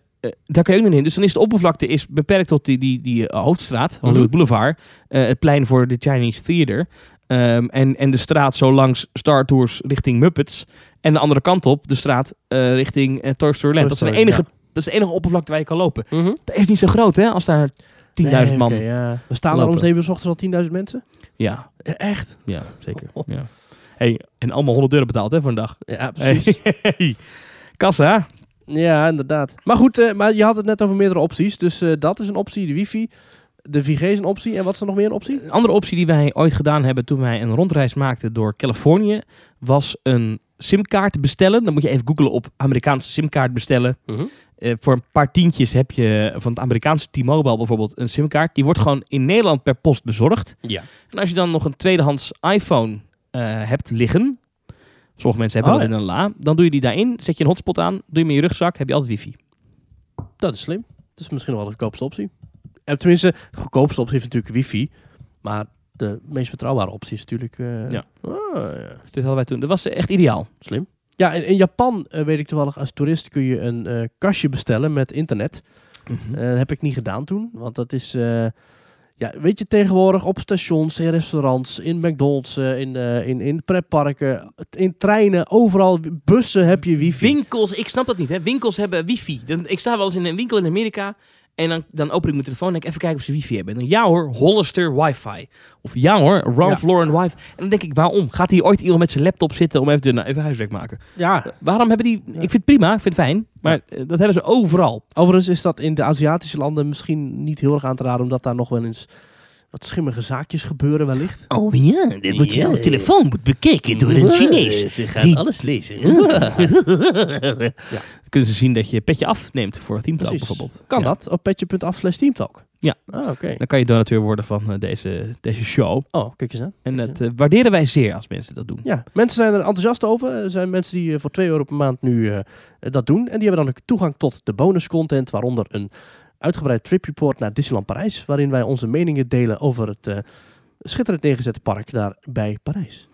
daar kan je ook nog in. Dus dan is de oppervlakte is beperkt tot die, die, die eh, hoofdstraat, Hollywood Mhm. Boulevard. eh, het plein voor de Chinese Theater. ehm, en, en de straat zo langs Star Tours richting Muppets. En de andere kant op, de straat eh, richting eh, Toy Story Land. Dat is, de enige, ja. dat is de enige oppervlakte waar je kan lopen. Mhm. Dat is niet zo groot, hè? Als daar 10.000 Nee, man... oké, ja. We staan er om 7 uur 's ochtends al 10.000 mensen? Ja, Eh, Echt? ja, zeker. Ja. Hey, en allemaal 100 euro betaald, hè, voor een dag. Ja, precies. Hey. Kassa. Ja, inderdaad. Maar goed, eh, maar je had het net over meerdere opties. Dus eh, dat is een optie, de wifi. De 4G is een optie. En wat is er nog meer een optie? Een andere optie die wij ooit gedaan hebben toen wij een rondreis maakten door Californië, was een simkaart bestellen. Dan moet je even googlen op Amerikaanse simkaart bestellen. Eh, voor een paar tientjes heb je van het Amerikaanse T-Mobile bijvoorbeeld een simkaart. Die wordt gewoon in Nederland per post bezorgd. Ja. En als je dan nog een tweedehands iPhone hebt liggen, sommige mensen hebben Oh, dat in een la, dan doe je die daarin, zet je een hotspot aan, doe je hem in je rugzak, heb je altijd wifi. Dat is slim. Dat is misschien wel de goedkoopste optie. En tenminste, de goedkoopste optie is natuurlijk wifi. Maar de meest betrouwbare optie is natuurlijk... eh, Ja. ah, ja. Dus dit hadden wij toen. Dat was echt ideaal. Slim. Ja, in, in Japan eh, weet ik toevallig, als toerist kun je een eh, kastje bestellen met internet. Eh, dat heb ik niet gedaan toen, want dat is... ja, weet je, tegenwoordig op stations, in restaurants, in McDonald's, eh, in, eh, in, in pretparken, in treinen, overal, bussen heb je wifi. Winkels, ik snap dat niet. Hè? Winkels hebben wifi. Ik sta wel eens in een winkel in Amerika En dan, dan open ik mijn telefoon en denk ik even kijken of ze wifi hebben. En dan ja hoor, Hollister wifi. Of ja hoor, Ralph Ja. Lauren wifi. En dan denk ik, waarom? Gaat hier ooit iemand met zijn laptop zitten om even, nou, even huiswerk maken? Ja, Waarom hebben die... Ik vind het prima, ik vind het fijn. Maar eh, dat hebben ze overal. overigens is dat in de Aziatische landen misschien niet heel erg aan te raden, omdat daar nog wel eens wat schimmige zaakjes gebeuren wellicht. Oh ja, dit wordt jouw telefoon moet bekeken Ze gaan Die- alles lezen. Dan kunnen ze zien dat je petje afneemt voor Team Talk Precies. bijvoorbeeld. Kan Ja. dat op petje.af slash teamtalk? Ja. Ah, oké. Dan kan je donateur worden van eh, deze, deze show. Oh, kijk eens aan. En dat eh, waarderen wij zeer als mensen dat doen. Ja, mensen zijn er enthousiast over. Er zijn mensen die eh, voor 2 euro per maand nu dat doen. En die hebben dan ook toegang tot de bonuscontent, waaronder een uitgebreid trip report naar Disneyland Parijs, waarin wij onze meningen delen over het eh, schitterend neergezette park daar bij Parijs.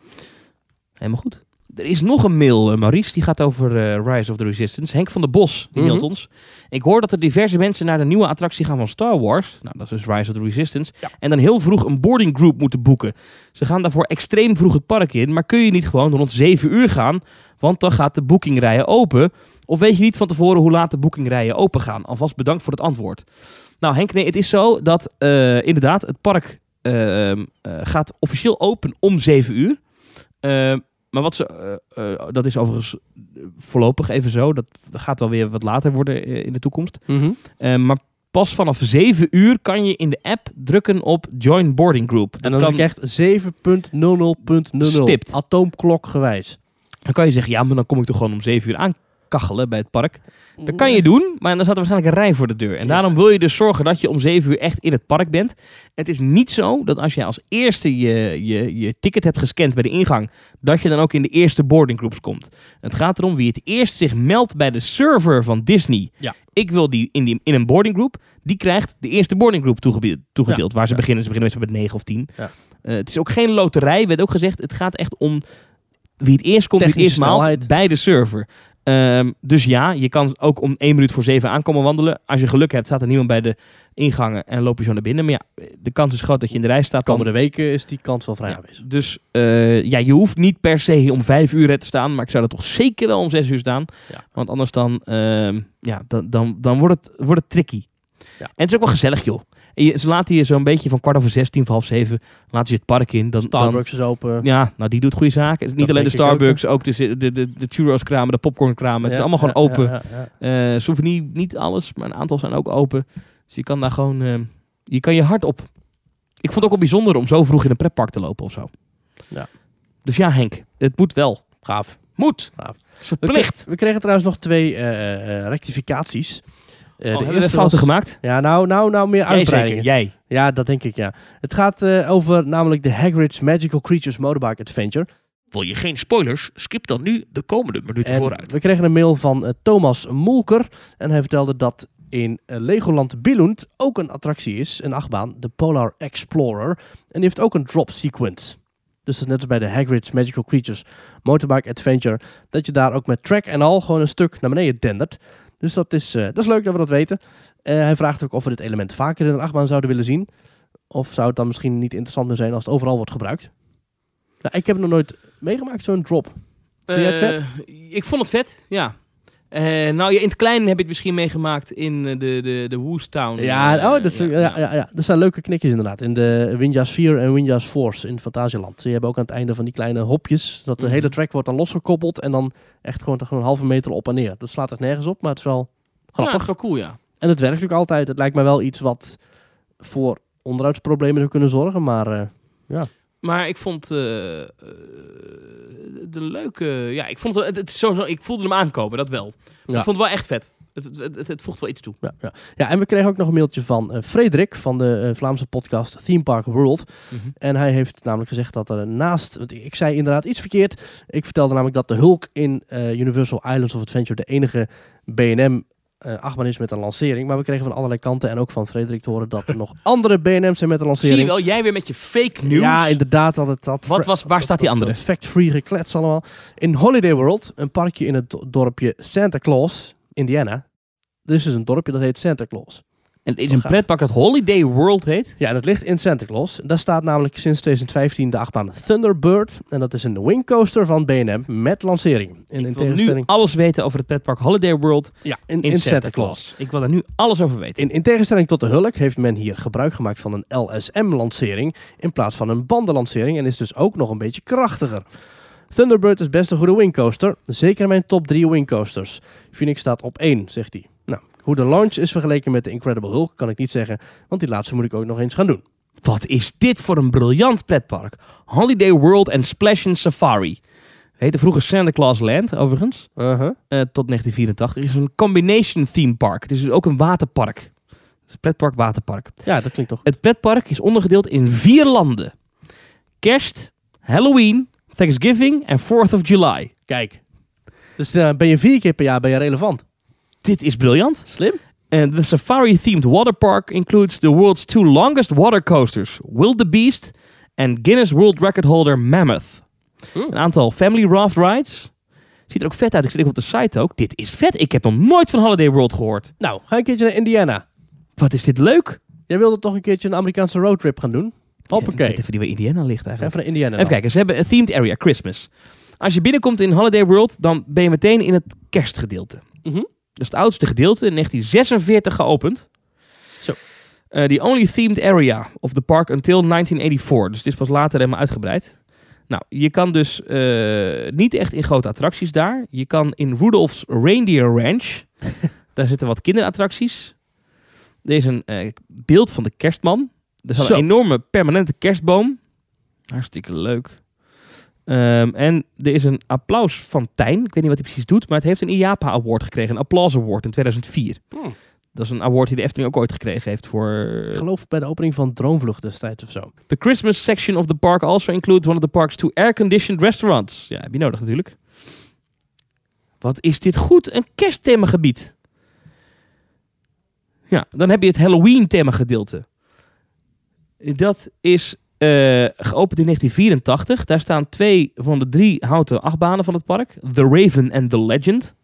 Helemaal goed. Er is nog een mail, eh, Maurice, die gaat over eh, Rise of the Resistance. Henk van der Bos, die mailt Mhm. ons. Ik hoor dat er diverse mensen naar de nieuwe attractie gaan van Star Wars. Nou, dat is dus Rise of the Resistance. Ja. En dan heel vroeg een boarding group moeten boeken. Ze gaan daarvoor extreem vroeg het park in. Maar kun je niet gewoon rond 7 uur gaan? Want dan gaat de boekingrijen open. Of weet je niet van tevoren hoe laat de boekingrijen open gaan? Alvast bedankt voor het antwoord. Nou Henk, nee, het is zo dat eh, inderdaad het park eh, eh, gaat officieel open om 7 uur. Eh, maar wat ze, eh, dat is overigens voorlopig even zo. Dat gaat wel weer wat later worden in de toekomst. Eh, maar pas vanaf 7 uur kan je in de app drukken op Join Boarding Group. En dan kan, is ik echt 7.00.00. Stipt. Atoomklok gewijs. dan kan je zeggen, ja, maar dan kom ik toch gewoon om 7 uur aankachelen bij het park. Dat kan je doen, maar dan staat er waarschijnlijk een rij voor de deur. En daarom wil je dus zorgen dat je om 7 uur echt in het park bent. Het is niet zo dat als jij als eerste je, je, je ticket hebt gescand bij de ingang, dat je dan ook in de eerste boarding groups komt. Het gaat erom wie het eerst zich meldt bij de server van Disney. Ja. Ik wil die in, die in een boarding group, die krijgt de eerste boarding group toegebe- toegedeeld. waar ze beginnen. Ze beginnen meestal met 9 of 10. Ja. Eh, het is ook geen loterij, werd ook gezegd. Het gaat echt om wie het eerst komt, wie het eerst maalt bij de server. Ehm, dus ja, je kan ook om één minuut voor zeven aankomen wandelen. Als je geluk hebt, staat er niemand bij de ingangen en loop je zo naar binnen. Maar ja, de kans is groot dat je in de rij staat. De Dan. komende weken is die kans wel vrij Ja, aanwezig. Dus eh, ja, je hoeft niet per se om vijf uur er te staan. Maar ik zou er toch zeker wel om zes uur staan. Ja. Want anders dan, ehm, ja, dan, dan, dan wordt, het, wordt het tricky. Ja. En het is ook wel gezellig, joh. En je, ze laten je zo'n beetje van kwart over zes, tien voor half zeven, laten ze het park in. Dan, dan, Starbucks is open. ja, nou die doet goede zaken. Niet alleen de ook, Starbucks, ook de, de, de, de churros kramen, de popcorn kramen. Het is allemaal gewoon open. ja, ja. Eh, niet, alles, maar een aantal zijn ook open. Dus je kan daar gewoon, eh, je kan je hart op. Ik vond het ook wel bijzonder om zo vroeg in een pretpark te lopen of zo. Ja. Dus ja, Henk, het moet wel. Gaaf. Moet. Gaaf. Verplicht. We, we kregen trouwens nog twee eh, rectificaties. Eh, Oh, de fouten gemaakt? Ja, nou, nou, nou meer uitbreidingen. jij. Ja, dat denk ik, ja. Het gaat eh, over namelijk de Hagrid's Magical Creatures Motorbike Adventure. Wil je geen spoilers? Skip dan nu de komende minuten En vooruit. we kregen een mail van eh, Thomas Molker. En hij vertelde dat in Legoland Billund ook een attractie is, een achtbaan, de Polar Explorer. En die heeft ook een drop sequence. Dus dat is net als bij de Hagrid's Magical Creatures Motorbike Adventure. Dat je daar ook met track en al gewoon een stuk naar beneden dendert. Dus dat is, eh, dat is leuk dat we dat weten. Eh, hij vraagt ook of we dit element vaker in een achtbaan zouden willen zien. Of zou het dan misschien niet interessant meer zijn als het overal wordt gebruikt? Nou, ik heb nog nooit meegemaakt, zo'n drop. Vind jij het vet? Eh, ik vond het vet, ja. Eh, nou, ja, in het klein heb je het misschien meegemaakt in eh, de, de, de Woostown. Ja, eh, oh, dat, is, ja, ja, ja, dat zijn leuke knikjes inderdaad. In de Winja's 4 en Winja's Force in Fantasieland. Die hebben ook aan het einde van die kleine hopjes. Dat de Mhm. hele track wordt dan losgekoppeld. En dan echt gewoon, gewoon een halve meter op en neer. Dat slaat echt nergens op, maar het is wel Ja, grappig. dat is wel cool, ja. En het werkt natuurlijk altijd. Het lijkt mij wel iets wat voor onderhoudsproblemen zou kunnen zorgen. Maar eh, Maar ik vond de leuke... Ja, ik vond het, het, het is sowieso, ik voelde hem aankomen, dat wel. Ja. Ik vond het wel echt vet. Het, het, het, voegt wel iets toe. ja, ja. ja, en we kregen ook nog een mailtje van eh, Frederik van de eh, Vlaamse podcast Theme Park World. En hij heeft namelijk gezegd dat er naast... Want ik zei inderdaad iets verkeerd. Ik vertelde namelijk dat de Hulk in eh, Universal Islands of Adventure de enige B&M eh achtbaan is met een lancering. Maar we kregen van allerlei kanten en ook van Frederik te horen dat er nog andere B&M's zijn met een Zie je lancering. wel, jij weer met je fake news. Ja, inderdaad. Dat het, dat Wat was, waar staat die andere? Fact-free geklets allemaal. In Holiday World, een parkje in het do- dorpje Santa Claus, Indiana. Er is dus een dorpje dat heet Santa Claus. En het is een pretpark dat Holiday World heet. Ja, en dat ligt in Santa Claus. Daar staat namelijk sinds 2015 de achtbaan Thunderbird. En dat is een wingcoaster van B&M met lancering. En in Ik wil nu alles weten over het pretpark Holiday World ja, in, in, in Santa, Santa Claus. Claus. Ik wil daar nu alles over weten. In, in tegenstelling tot de Hulk heeft men hier gebruik gemaakt van een LSM-lancering in plaats van een bandenlancering en is dus ook nog een beetje krachtiger. Thunderbird is best een goede wingcoaster, zeker in mijn top 3 wingcoasters. Phoenix staat op 1, zegt hij. Hoe de launch is vergeleken met de Incredible Hulk kan ik niet zeggen, want die laatste moet ik ook nog eens gaan doen. Wat is dit voor een briljant pretpark? Holiday World en Splash and Safari. Heette vroeger Santa Claus Land, overigens. Uh-huh. eh, tot 1984. Het is een combination theme park. Het is dus ook een waterpark. Het is pretpark waterpark. Ja, dat klinkt toch. Het pretpark is ondergedeeld in vier landen. Kerst, Halloween, Thanksgiving en 4th of July. Kijk. Dus eh, ben je vier keer per jaar ben je relevant. Dit is briljant. Slim. And the safari-themed water park includes the world's two longest water coasters, Wildebeest en Guinness World Record holder Mammoth. Een aantal family raft rides. Ziet er ook vet uit. Ik zit even op de site ook. Dit is vet. Ik heb nog nooit van Holiday World gehoord. Nou, ga een keertje naar Indiana. Wat is dit leuk? Jij wilde toch een keertje een Amerikaanse roadtrip gaan doen? Hoppakee. weet even die waar Indiana ligt eigenlijk. Even naar Indiana. Even kijken, ze hebben een themed area, Christmas. Als je binnenkomt in Holiday World, dan ben je meteen in het kerstgedeelte. Mhm. Dat is het oudste gedeelte, in 1946 geopend. Zo. Uh, the only themed area of the park until 1984. Dus het is pas later helemaal uitgebreid. Nou, je kan dus eh, niet echt in grote attracties daar. Je kan in Rudolph's Reindeer Ranch. daar zitten wat kinderattracties. Er is een eh, beeld van de kerstman. Er Zo. een enorme permanente kerstboom. Hartstikke leuk. Ehm, en er is een applausfontein. Ik weet niet wat hij precies doet, maar het heeft een IAPA Award gekregen. Een Applause Award in 2004. Hmm. Dat is een award die de Efteling ook ooit gekregen heeft voor... Ik geloof bij de opening van Droomvlucht destijds of zo. The Christmas section of the park also includes one of the park's two air-conditioned restaurants. Ja, heb je nodig natuurlijk. Wat is dit goed? Een kerstthemagebied. Ja, dan heb je het Halloween themagedeelte. Dat is geopend in 1984. Daar staan twee van de drie houten achtbanen van het park. The Raven en The Legend.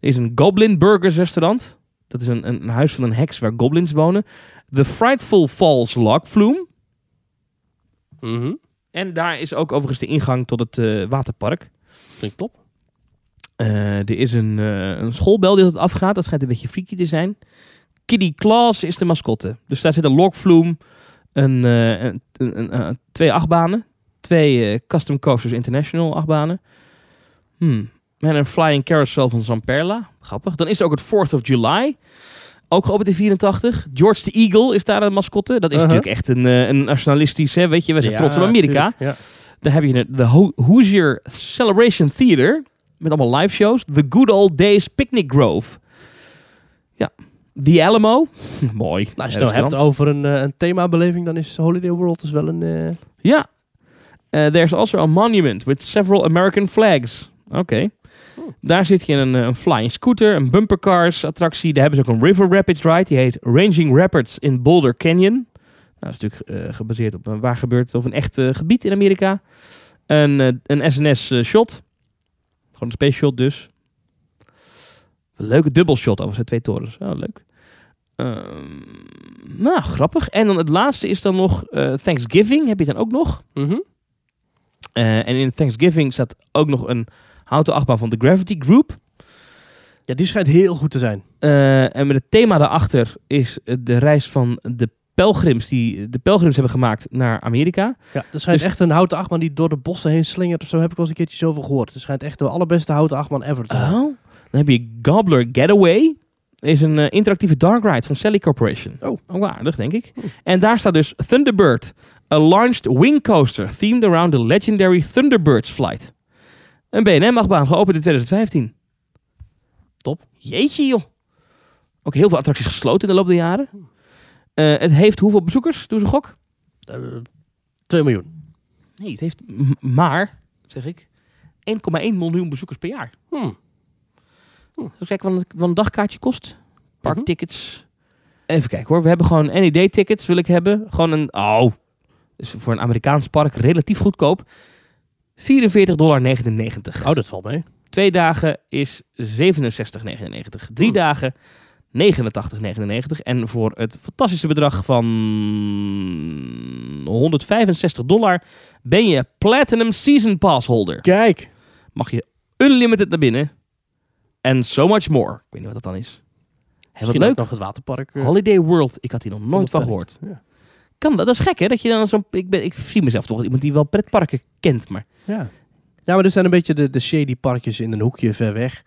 Er is een Goblin Burgers restaurant. Dat is een, een, een huis van een heks waar goblins wonen. The Frightful Falls Log Flume. Mhm. En daar is ook overigens de ingang tot het eh, waterpark. Klinkt top. Eh, er is een, eh, een schoolbel die dat afgaat. Dat schijnt een beetje freaky te zijn. Kitty Claus is de mascotte. Dus daar zit een een, eh, een, een, een, eh, twee achtbanen, twee eh, Custom Coasters International achtbanen. Hmm. En een Flying Carousel van Zamperla. Grappig. Dan is er ook het 4th of July. Ook geopend in 84. George the Eagle is daar een mascotte. Dat is Uh-huh. natuurlijk echt een, eh, een nationalistisch, hè, weet je. We zijn Ja, trots op Amerika. tuurlijk, Ja. Dan heb je de Ho- Hoosier Celebration Theater. Met allemaal live shows. The Good Old Days Picnic Grove. The Alamo. Mooi. Nou, als je het nou hebt over een, eh, een themabeleving, dan is Holiday World dus wel een... eh, Ja. Eh, there's also a monument with several American flags. Oké. Oh. Daar zit je in een, een flying scooter, een bumpercars attractie. Daar hebben ze ook een River Rapids ride. Die heet Ranging Rapids in Boulder Canyon. Nou, dat is natuurlijk gebaseerd op een waar gebeurt of een echt gebied in Amerika. Een, een SNS shot. Gewoon een space shot dus. Een leuke dubbel shot over zijn twee torens. Oh, leuk. Ehm, nou, grappig. En dan het laatste is dan nog eh, Thanksgiving. Heb je dan ook nog? mhm. Eh, en in Thanksgiving staat ook nog een houten achtbaan van de Gravity Group. Ja, die schijnt heel goed te zijn. Eh, en met het thema daarachter is de reis van de pelgrims die de pelgrims hebben gemaakt naar Amerika. Ja, er schijnt Dus- echt een houten achtbaan die door de bossen heen slingert of zo. Heb ik wel eens een keertje zoveel gehoord. Het schijnt echt de allerbeste houten achtbaan ever te zijn. Oh. Dan heb je Gobbler Getaway. Is een eh, interactieve dark ride van Sally Corporation. Oh. Ook aardig, denk ik. En daar staat dus Thunderbird. A launched wing coaster themed around the legendary Thunderbirds flight. Een BNM-achtbaan geopend in 2015. Top. Jeetje joh. Ook heel veel attracties gesloten in de loop der jaren. Eh, het heeft hoeveel bezoekers? Doe ze gok. Eh, 2 miljoen. Nee, het heeft maar, zeg ik, 1,1 miljoen bezoekers per jaar. Hmm. Even kijken wat een, wat een dagkaartje kost. Mhm. Parktickets. Even kijken hoor. We hebben gewoon NED-tickets wil ik hebben. Gewoon een... Oh. Dus voor een Amerikaans park relatief goedkoop. 44,99 dollar. Oh, dat valt mee. Twee dagen is 67,99. Drie Hmm. dagen 89,99. En voor het fantastische bedrag van 165 dollar ben je Platinum Season Pass holder. Kijk. Mag je unlimited naar binnen. En so much more. Ik weet niet wat dat dan is. Heel Misschien leuk. nog het waterpark. eh, Holiday World. Ik had hier nog nooit van gehoord. Ja. Kan dat? Dat is gek hè? Dat je dan zo'n... Ik, ben, ik zie mezelf toch iemand die wel pretparken kent. Maar Ja. ja, maar er zijn een beetje de, de shady parkjes in een hoekje ver weg.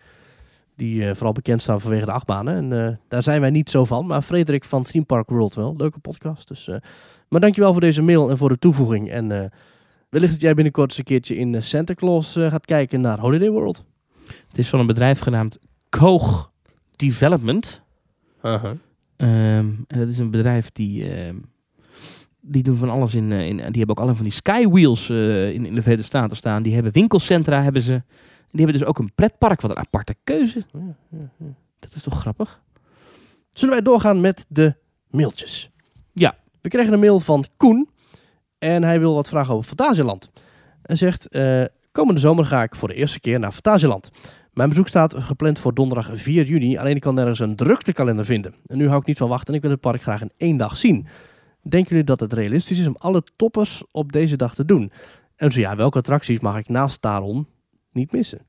Die eh, vooral bekend staan vanwege de achtbanen. En eh, daar zijn wij niet zo van. Maar Frederik van Theme Park World wel. Leuke podcast. Dus, eh, maar dankjewel voor deze mail en voor de toevoeging. En wellicht dat jij binnenkort eens een keertje in Santa Claus gaat kijken naar Holiday World. Het is van een bedrijf genaamd Koog Development. Ehm, en dat is een bedrijf die... ehm, die doen van alles in, eh, in... Die hebben ook allemaal van die skywheels eh in, in de Verenigde Staten staan. Die hebben winkelcentra, hebben ze. Die hebben dus ook een pretpark. Wat een aparte keuze. Ja, ja, ja. Dat is toch grappig? Zullen wij doorgaan met de mailtjes? Ja. We kregen een mail van Koen. En hij wil wat vragen over Fantasieland. Hij zegt, eh, komende zomer ga ik voor de eerste keer naar Fantasieland. Mijn bezoek staat gepland voor donderdag 4 juni. Alleen ik kan nergens een druktekalender vinden. En nu hou ik niet van wachten en ik wil het park graag in één dag zien. Denken jullie dat het realistisch is om alle toppers op deze dag te doen? En zo ja, welke attracties mag ik naast Taron niet missen?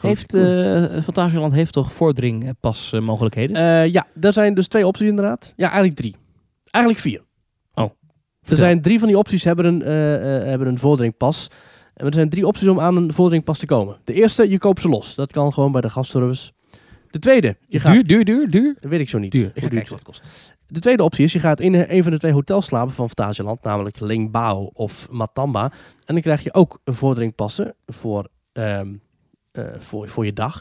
Heeft Fantasieland heeft toch vordringpas mogelijkheden? Ja, er zijn dus twee opties inderdaad. Ja, eigenlijk drie. Eigenlijk vier. Oh, Er vertel. zijn drie van die opties hebben een, eh, eh, hebben een vordringpas. En er zijn drie opties om aan een vordringpas te komen. De eerste, je koopt ze los. Dat kan gewoon bij de gastservice. De tweede, je gaat... duur, duur, duur, duur. Dat weet ik zo niet. Duur. Ik ga kijken wat het kost. De tweede optie is, je gaat in een van de twee hotels slapen van Fantasieland. Namelijk Lingbao of Matamba. En dan krijg je ook een vordringpassen voor, ehm, eh, voor, voor je dag.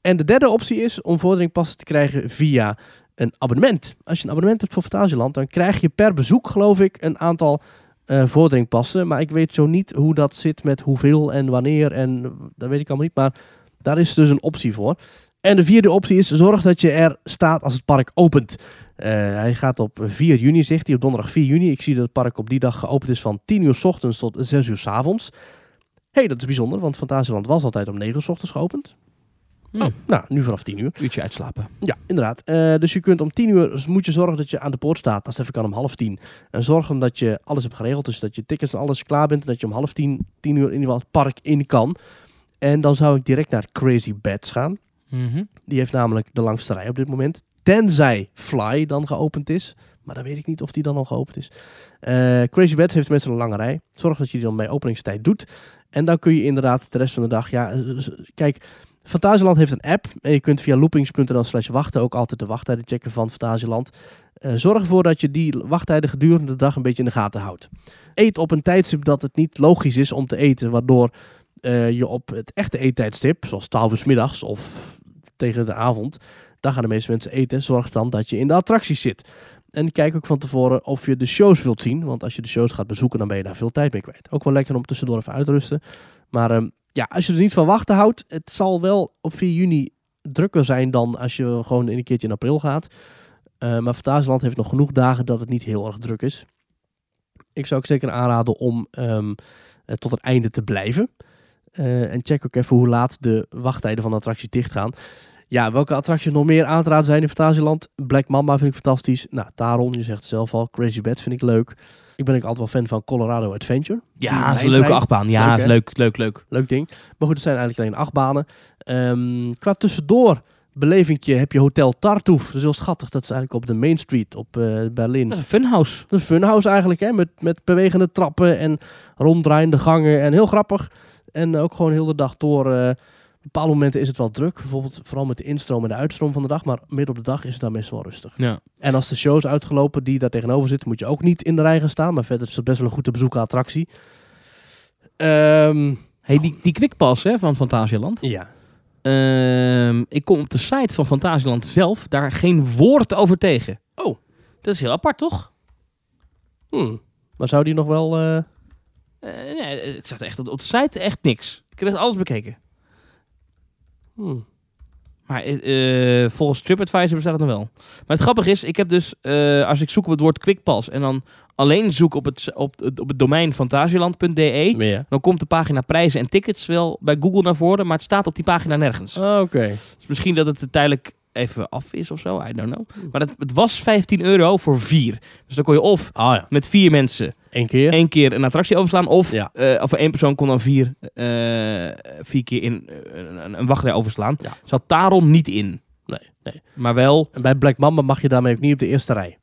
En de derde optie is om vordringpassen te krijgen via een abonnement. Als je een abonnement hebt voor Fantasieland, dan krijg je per bezoek, geloof ik, een aantal eh vordringpassen. Maar ik weet zo niet hoe dat zit met hoeveel en wanneer. En dat weet ik allemaal niet. Maar daar is dus een optie voor. En de vierde optie is, zorg dat je er staat als het park opent. Eh, hij gaat op 4 juni, zegt hij, op donderdag 4 juni. Ik zie dat het park op die dag geopend is van 10 uur s ochtends tot 6 uur s avonds. hey, dat is bijzonder, want Fantasieland was altijd om 9 uur s ochtends geopend. Oh, nou, nu vanaf 10 uur. Uurtje uitslapen. Ja, inderdaad. Eh, dus je kunt om 10 uur, dus moet je zorgen dat je aan de poort staat. Als het even kan om half 10. En zorgen dat je alles hebt geregeld. Dus dat je tickets en alles klaar bent. En dat je om half 10, 10 uur in ieder geval het park in kan. En dan zou ik direct naar Crazy Bats gaan. Mhm. Die heeft namelijk de langste rij op dit moment. Tenzij Fly dan geopend is. Maar dan weet ik niet of die dan al geopend is. Eh, Crazy Bats heeft meestal een lange rij. Zorg dat je die dan bij openingstijd doet. En dan kun je inderdaad de rest van de dag... Ja, eh, kijk, Fantasieland heeft een app. En je kunt via loopings.nl slash wachten ook altijd de wachttijden checken van Fantasieland. Eh, zorg ervoor dat je die wachttijden gedurende de dag een beetje in de gaten houdt. Eet op een tijdstip dat het niet logisch is om te eten. Waardoor eh, je op het echte eettijdstip, zoals 12 uur middags of tegen de avond, dan gaan de meeste mensen eten. Zorg dan dat je in de attracties zit. En kijk ook van tevoren of je de shows wilt zien. Want als je de shows gaat bezoeken, dan ben je daar veel tijd mee kwijt. Ook wel lekker om tussendoor even uit te rusten. Maar ehm, ja, als je er niet van wachten houdt, het zal wel op 4 juni drukker zijn dan als je gewoon in een keertje in april gaat. Eh, maar Fantasieland heeft nog genoeg dagen dat het niet heel erg druk is. Ik zou ook zeker aanraden om ehm, eh, tot het einde te blijven. Eh, en check ook even hoe laat de wachttijden van de attractie dichtgaan. Ja, welke attracties nog meer aan te raden zijn in Fantasieland? Black Mamba vind ik fantastisch. Nou, Taron, je zegt het zelf al. Crazy Bad vind ik leuk. Ik ben ook altijd wel fan van Colorado Adventure. Ja, dat is een leuke achtbaan. Ja, Leuk, leuk, leuk, leuk. Leuk ding. Maar goed, het zijn eigenlijk alleen achtbanen. Ehm qua tussendoor belevingje heb je Hotel Tartuffe. Dat is heel schattig. Dat is eigenlijk op de Main Street op eh, Berlin. Dat is een funhouse. Dat is een funhouse eigenlijk, hè? Met, met bewegende trappen en ronddraaiende gangen. En heel grappig. En ook gewoon heel de dag door. eh, bepaalde momenten is het wel druk. Bijvoorbeeld vooral met de instroom en de uitstroom van de dag. Maar midden op de dag is het dan meestal wel rustig. Ja. En als de show is uitgelopen die daar tegenover zit, moet je ook niet in de rij gaan staan. Maar verder is het best wel een goed te bezoeken attractie. Ehm, Hey, die, die quickpass hè, van Fantasieland. ja. Ehm, ik kom op de site van Fantasieland zelf daar geen woord over tegen. Oh. Dat is heel apart, toch? Hm. Maar zou die nog wel... eh, Eh, nee, het staat echt op de site echt niks. Ik heb echt alles bekeken. Hm. Maar eh, eh, volgens TripAdvisor bestaat het nog wel. Maar het grappige is, ik heb dus, eh, als ik zoek op het woord quickpass en dan alleen zoek op het, op het, op het domein fantasieland.de, ja. dan komt de pagina prijzen en tickets wel bij Google naar voren, maar het staat op die pagina nergens. Ah, Oké. Dus misschien dat het tijdelijk even af is of zo. I don't know. Maar het, het was 15 euro voor vier. Dus dan kon je of Ah ja, met vier mensen één keer. één keer een attractie overslaan. Of, Ja. of voor één persoon kon dan vier, eh, vier keer in eh, een, een wachtrij overslaan. Ja. Zat daarom niet in. Nee, nee. Maar wel En bij Black Mamba mag je daarmee ook niet op de eerste rij.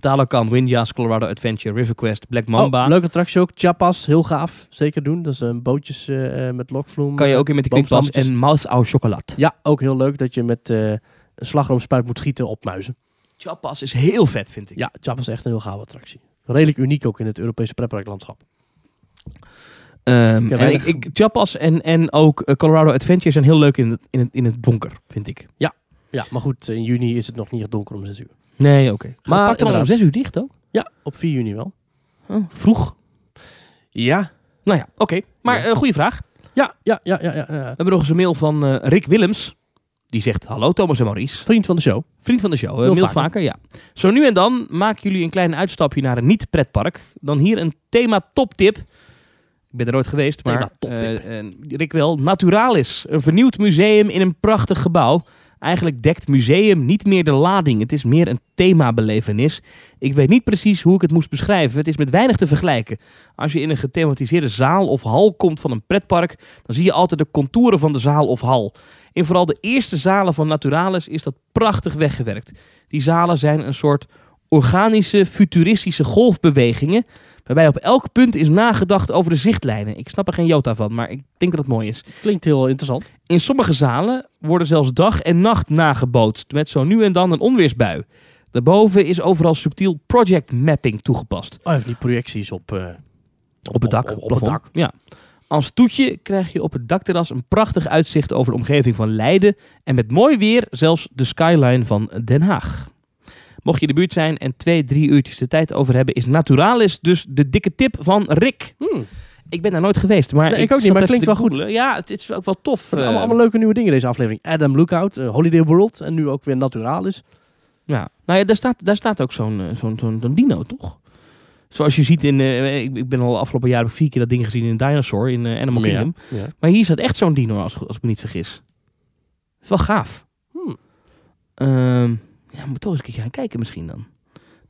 Talokan, Windjas, Colorado Adventure, River Quest, Black Mamba. Oh, leuke attractie ook. Chiapas, heel gaaf. Zeker doen. Dat is een bootjes eh, eh, met lokvloem. kan je ook in met de boomstammetjes. en Mouse au Chocolat. Ja, ook heel leuk dat je met eh, een slagroomspuit moet schieten op muizen. Chapas is heel vet, vind ik. Ja, Chiapas is echt een heel gaaf attractie. Redelijk uniek ook in het Europese pretparklandschap. Ehm, en weinig- ik, ik, Chapas en, en ook eh, Colorado Adventure zijn heel leuk in het, in, het, in het donker, vind ik. Ja, maar goed, in juni is het nog niet donker om 6 uur. Nee, oké. Maar Maar pak dan om zes uur dicht ook? Ja, op 4 juni wel. Oh, vroeg. Ja. Nou ja, oké. Maar Ja. eh goede vraag. Ja, ja, ja, ja, ja. We hebben nog eens een mail van eh, Rick Willems. Die zegt, hallo Thomas en Maurice. Vriend van de show. Vriend van de show, Heel heel vaker. vaker. ja. Zo nu en dan maken jullie een klein uitstapje naar een niet-pretpark. Dan hier een thema toptip. Ik ben er nooit geweest, maar Rick wel. Naturalis, een vernieuwd museum in een prachtig gebouw. Eigenlijk dekt museum niet meer de lading. Het is meer een themabelevenis. Ik weet niet precies hoe ik het moest beschrijven. Het is met weinig te vergelijken. Als je in een gethematiseerde zaal of hal komt van een pretpark, dan zie je altijd de contouren van de zaal of hal. In vooral de eerste zalen van Naturalis is dat prachtig weggewerkt. Die zalen zijn een soort organische, futuristische golfbewegingen. Waarbij op elk punt is nagedacht over de zichtlijnen. Ik snap er geen jota van, maar ik denk dat het mooi is. Klinkt heel interessant. In sommige zalen worden zelfs dag en nacht nagebootst. Met zo nu en dan een onweersbui. Daarboven is overal subtiel project mapping toegepast. Oh, heeft niet projecties op, eh, Op het dak. Op, op het dak. Ja. Als toetje krijg je op het dakterras een prachtig uitzicht over de omgeving van Leiden. En met mooi weer zelfs de skyline van Den Haag. Mocht je de buurt zijn en twee, drie uurtjes de tijd over hebben, is Naturalis dus de dikke tip van Rick. Hmm. Ik ben daar nooit geweest, maar Nee, ik ook niet, maar het klinkt wel goed. Ja, het is ook wel tof. allemaal, eh, allemaal leuke nieuwe dingen deze aflevering. Adam Lookout, eh, Holiday World en nu ook weer Naturalis. Ja, nou ja, daar staat, daar staat ook zo'n eh, zo'n zo'n dino, toch? Zoals je ziet in, ik, ik ben al afgelopen jaar vier keer dat ding gezien in Dinosaur in Animal Kingdom. Ja. Maar hier staat echt zo'n dino, als, als ik me niet vergis. Het is wel gaaf. Hmm. Ehm, ja, moet toch eens een keer gaan kijken misschien dan.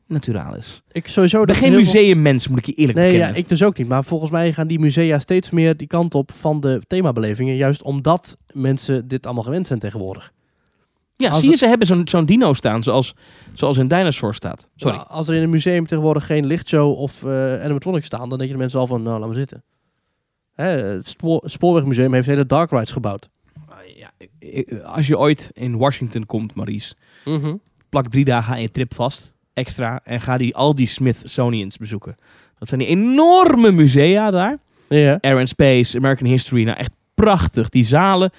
Naturalis. Ik sowieso... Ben geen museummens, moet ik je eerlijk Nee, ja, ik dus ook niet. Maar volgens mij gaan die musea steeds meer die kant op van de themabelevingen. Juist omdat mensen dit allemaal gewend zijn tegenwoordig. ja, als zie je, ze hebben zo'n zo'n dino staan, zoals, zoals in Dinosaur staat. Sorry. Als er in een museum tegenwoordig geen lichtshow of eh animatronics staan, dan denk je de mensen al van, nou, laat maar zitten. Hè, het spoor, Spoorwegmuseum heeft hele dark rides gebouwd. Ja, eh, als je ooit in Washington komt, Maurice, Mhm. plak drie dagen aan je trip vast, extra, en ga die, al die Smithsonians bezoeken. Dat zijn die enorme musea daar. Ja. Air and Space, American History, nou echt prachtig. Die zalen,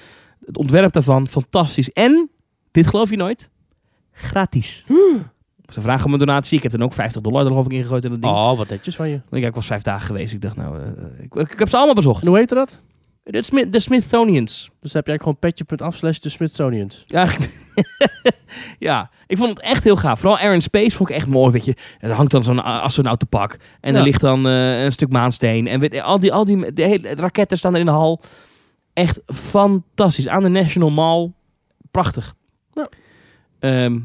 het ontwerp daarvan, fantastisch. En, dit geloof je nooit, gratis. Ze vragen om een donatie. Ik heb dan ook 50 dollar er geloof ik ingegooid in dat ding. Oh, wat netjes van je. Ik, ik was vijf dagen geweest. Ik dacht, nou, eh, ik, ik heb ze allemaal bezocht. En hoe heette dat? De, Smith, de Smithsonians. Dus heb jij gewoon petje.af slash de Smithsonians. Ja, ja, ik vond het echt heel gaaf. Vooral Air and Space vond ik echt mooi, weet je. Er hangt dan zo'n astronautenpak. En er ligt dan eh, een stuk maansteen. En weet, al die, al die de hele, de raketten staan er in de hal. Echt fantastisch. Aan de National Mall. Prachtig. Ja. Ehm,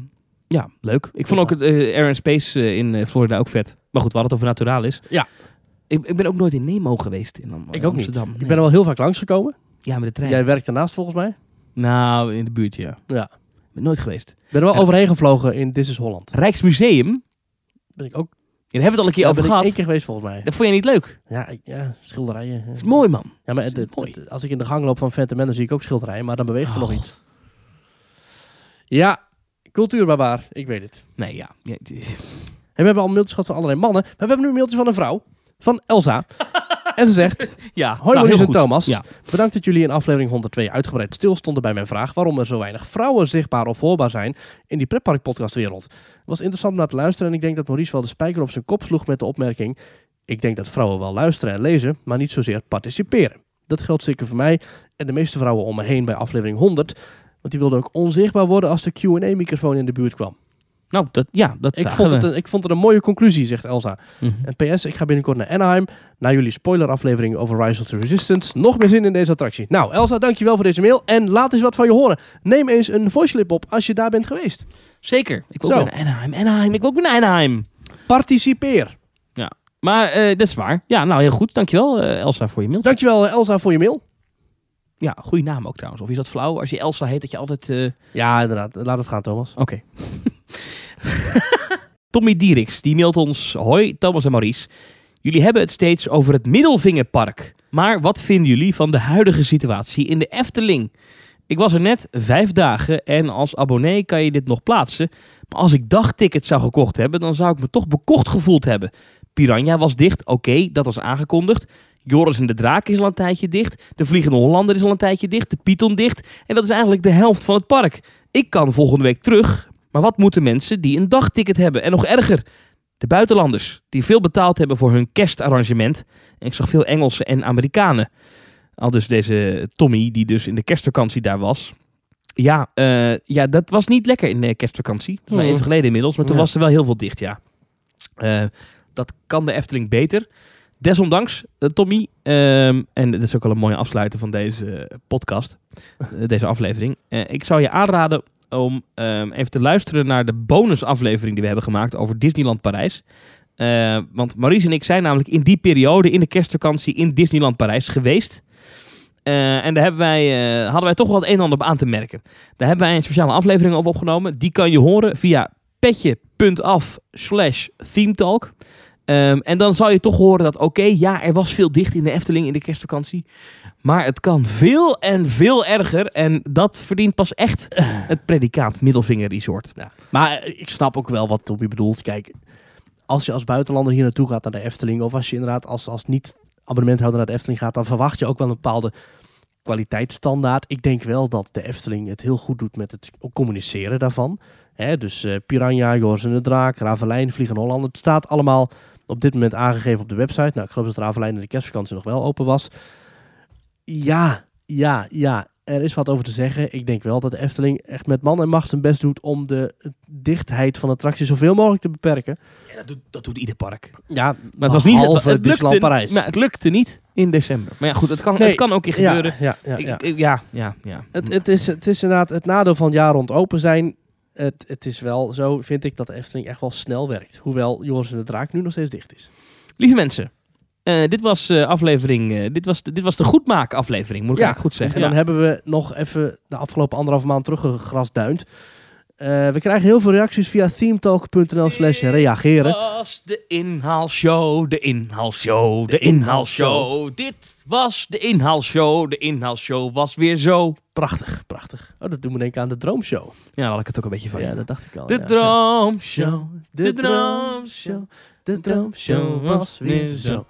ja, leuk. Ik vond ook het eh, Air and Space eh, in Florida ook vet. Maar goed, we hadden het over Naturalis. Ja. Ik, ik ben ook nooit in Nemo geweest in Am- Ik ook Amsterdam. niet. Ik ben er wel heel vaak langsgekomen. Ja, met de trein. Jij werkt daarnaast volgens mij. Nou, in de buurt, ja. Ja. Ik ben nooit geweest. Ik ben er wel Ja. overheen gevlogen in This is Holland. Rijksmuseum, Ben ik ook daar hebben we het al een keer ja, over ben ik gehad. één keer geweest volgens mij. Dat vond je niet leuk? Ja, ik- ja schilderijen. Dat is mooi, man. Ja, maar Dat is het- mooi. het- als ik in de gang loop van Phantom Man, dan zie ik ook schilderijen, maar dan beweegt er nog Oh. iets. Ja, cultuurbarbaar. Ik weet het. Nee, ja. ja het is- En we hebben al mailtjes gehad van allerlei mannen, maar we hebben nu een mailtje van een vrouw, van Elsa. en ze zegt, ja hoi nou, Maurice en. Thomas. Ja. Bedankt dat jullie in aflevering 102 uitgebreid stilstonden bij mijn vraag waarom er zo weinig vrouwen zichtbaar of hoorbaar zijn in die podcastwereld. Het was interessant om naar te luisteren en ik denk dat Maurice wel de spijker op zijn kop sloeg met de opmerking ik denk dat vrouwen wel luisteren en lezen, maar niet zozeer participeren. Dat geldt zeker voor mij en de meeste vrouwen om me heen bij aflevering 100, want die wilden ook onzichtbaar worden als de Q&A-microfoon in de buurt kwam. Nou, dat, ja, dat Ik vond, het een, ik vond het een mooie conclusie, zegt Elsa. Mhm. En PS, ik ga binnenkort naar Anaheim. Na jullie spoileraflevering over Rise of the Resistance. Nog meer zin in deze attractie. Nou, Elsa, dankjewel voor deze mail. En laat eens wat van je horen. Neem eens een voice clip op als je daar bent geweest. Zeker. Ik wil Zo. ook naar Anaheim. Anaheim. Ik wil ook naar Anaheim. Participeer. Maar eh, dat is waar. Ja, nou heel goed. Dankjewel eh, Elsa voor je mail. Dankjewel Elsa voor je mail. Ja, goede naam ook trouwens. Of is dat flauw? Als je Elsa heet, dat je altijd... eh, Ja, inderdaad. Laat het gaan, Thomas. Oké. Tommy Dieriks, die mailt ons... Hoi, Thomas en Maurice. Jullie hebben het steeds over het Middelvingerpark. Maar wat vinden jullie van de huidige situatie in de Efteling? Ik was er net vijf dagen en als abonnee kan je dit nog plaatsen. Maar als ik dagtickets zou gekocht hebben, dan zou ik me toch bekocht gevoeld hebben. Piranha was dicht, oké, dat was aangekondigd. Joris en de Draak is al een tijdje dicht. De Vliegende Hollander is al een tijdje dicht. De Python dicht. En dat is eigenlijk de helft van het park. Ik kan volgende week terug. Maar wat moeten mensen die een dagticket hebben? En nog erger, de buitenlanders die veel betaald hebben voor hun kerstarrangement. En ik zag veel Engelsen en Amerikanen. Al dus deze Tommy, die dus in de kerstvakantie daar was. Ja, eh, ja dat was niet lekker in de kerstvakantie. Dat is wel Hmm. even geleden inmiddels, maar toen Ja. was er wel heel veel dicht, ja. Eh, dat kan de Efteling beter. Desondanks, eh, Tommy, ehm, en dat is ook wel een mooie afsluiter van deze podcast, deze aflevering. Ik zou je aanraden om ehm, even te luisteren naar de bonusaflevering die we hebben gemaakt over Disneyland Parijs. Eh, want Maurice en ik zijn namelijk in die periode, in de kerstvakantie, in Disneyland Parijs geweest. Eh, en daar hebben wij, eh, hadden wij toch wel het een en ander op aan te merken. Daar hebben wij een speciale aflevering over opgenomen. Die kan je horen via petje.af slash themetalk. Ehm, en dan zal je toch horen dat, oké, ja, er was veel dicht in de Efteling in de kerstvakantie. Maar het kan veel en veel erger. En dat verdient pas echt het predicaat Middelvinger Resort. Ja. Maar eh, ik snap ook wel wat Toby bedoelt. Kijk, als je als buitenlander hier naartoe gaat naar de Efteling... of als je inderdaad als, als niet-abonnementhouder naar de Efteling gaat... dan verwacht je ook wel een bepaalde kwaliteitsstandaard. Ik denk wel dat de Efteling het heel goed doet met het communiceren daarvan. Hè, dus eh, Piranha, Joris en de Draak, Ravelijn, Vliegen Holland. Het staat allemaal op dit moment aangegeven op de website. Nou, ik geloof dat Ravelijn in de kerstvakantie nog wel open was. Ja, ja, ja. Er is wat over te zeggen. Ik denk wel dat de Efteling echt met man en macht zijn best doet om de dichtheid van attracties zoveel mogelijk te beperken. Ja, dat, doet, dat doet ieder park. Ja, Maar het was niet behalve het, het Disneyland lukte, Parijs. Maar het lukte niet in december. Maar ja, goed, het kan, Nee, het kan ook ja, gebeuren. Ja, ja, ja. ik- ja, ja, ja. Het, het, is, het is inderdaad het nadeel van het jaar rond open zijn. Het, het is wel zo, vind ik, dat de Efteling echt wel snel werkt. Hoewel Joris en de Draak nu nog steeds dicht is. Lieve mensen, eh, dit was eh, aflevering. eh, dit, was de, dit was de goedmaak aflevering, moet ik Ja, eigenlijk goed zeggen. En dan Ja. hebben we nog even de afgelopen anderhalve maand teruggegrasduind. We krijgen heel veel reacties via themetalk.nl slash reageren. was de inhaalshow, de inhaalshow, de inhaalshow. Dit was de inhaalshow. De inhaalshow was weer zo. Prachtig, prachtig. Oh, dat doet me denken aan de Droomshow. Ja, daar had ik het ook een beetje van. Ja, dat dacht ik al. de ja. droomshow, De de Droomshow. droomshow. De Droomshow was weer zo.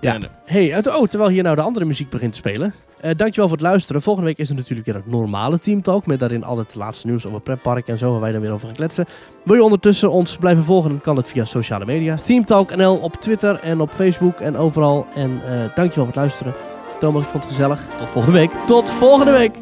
Ja. Hey, uit oh, terwijl hier nou de andere muziek begint te spelen. Eh dankjewel voor het luisteren. Volgende week is er natuurlijk weer het normale Teamtalk. Met daarin al het laatste nieuws over pretpark en zo. Waar wij dan weer over gaan kletsen. Wil je ondertussen ons blijven volgen? Dan kan het via sociale media. Teamtalk NL op Twitter en op Facebook en overal. En eh dankjewel voor het luisteren. Thomas, ik vond het gezellig. Tot volgende week. Tot volgende week.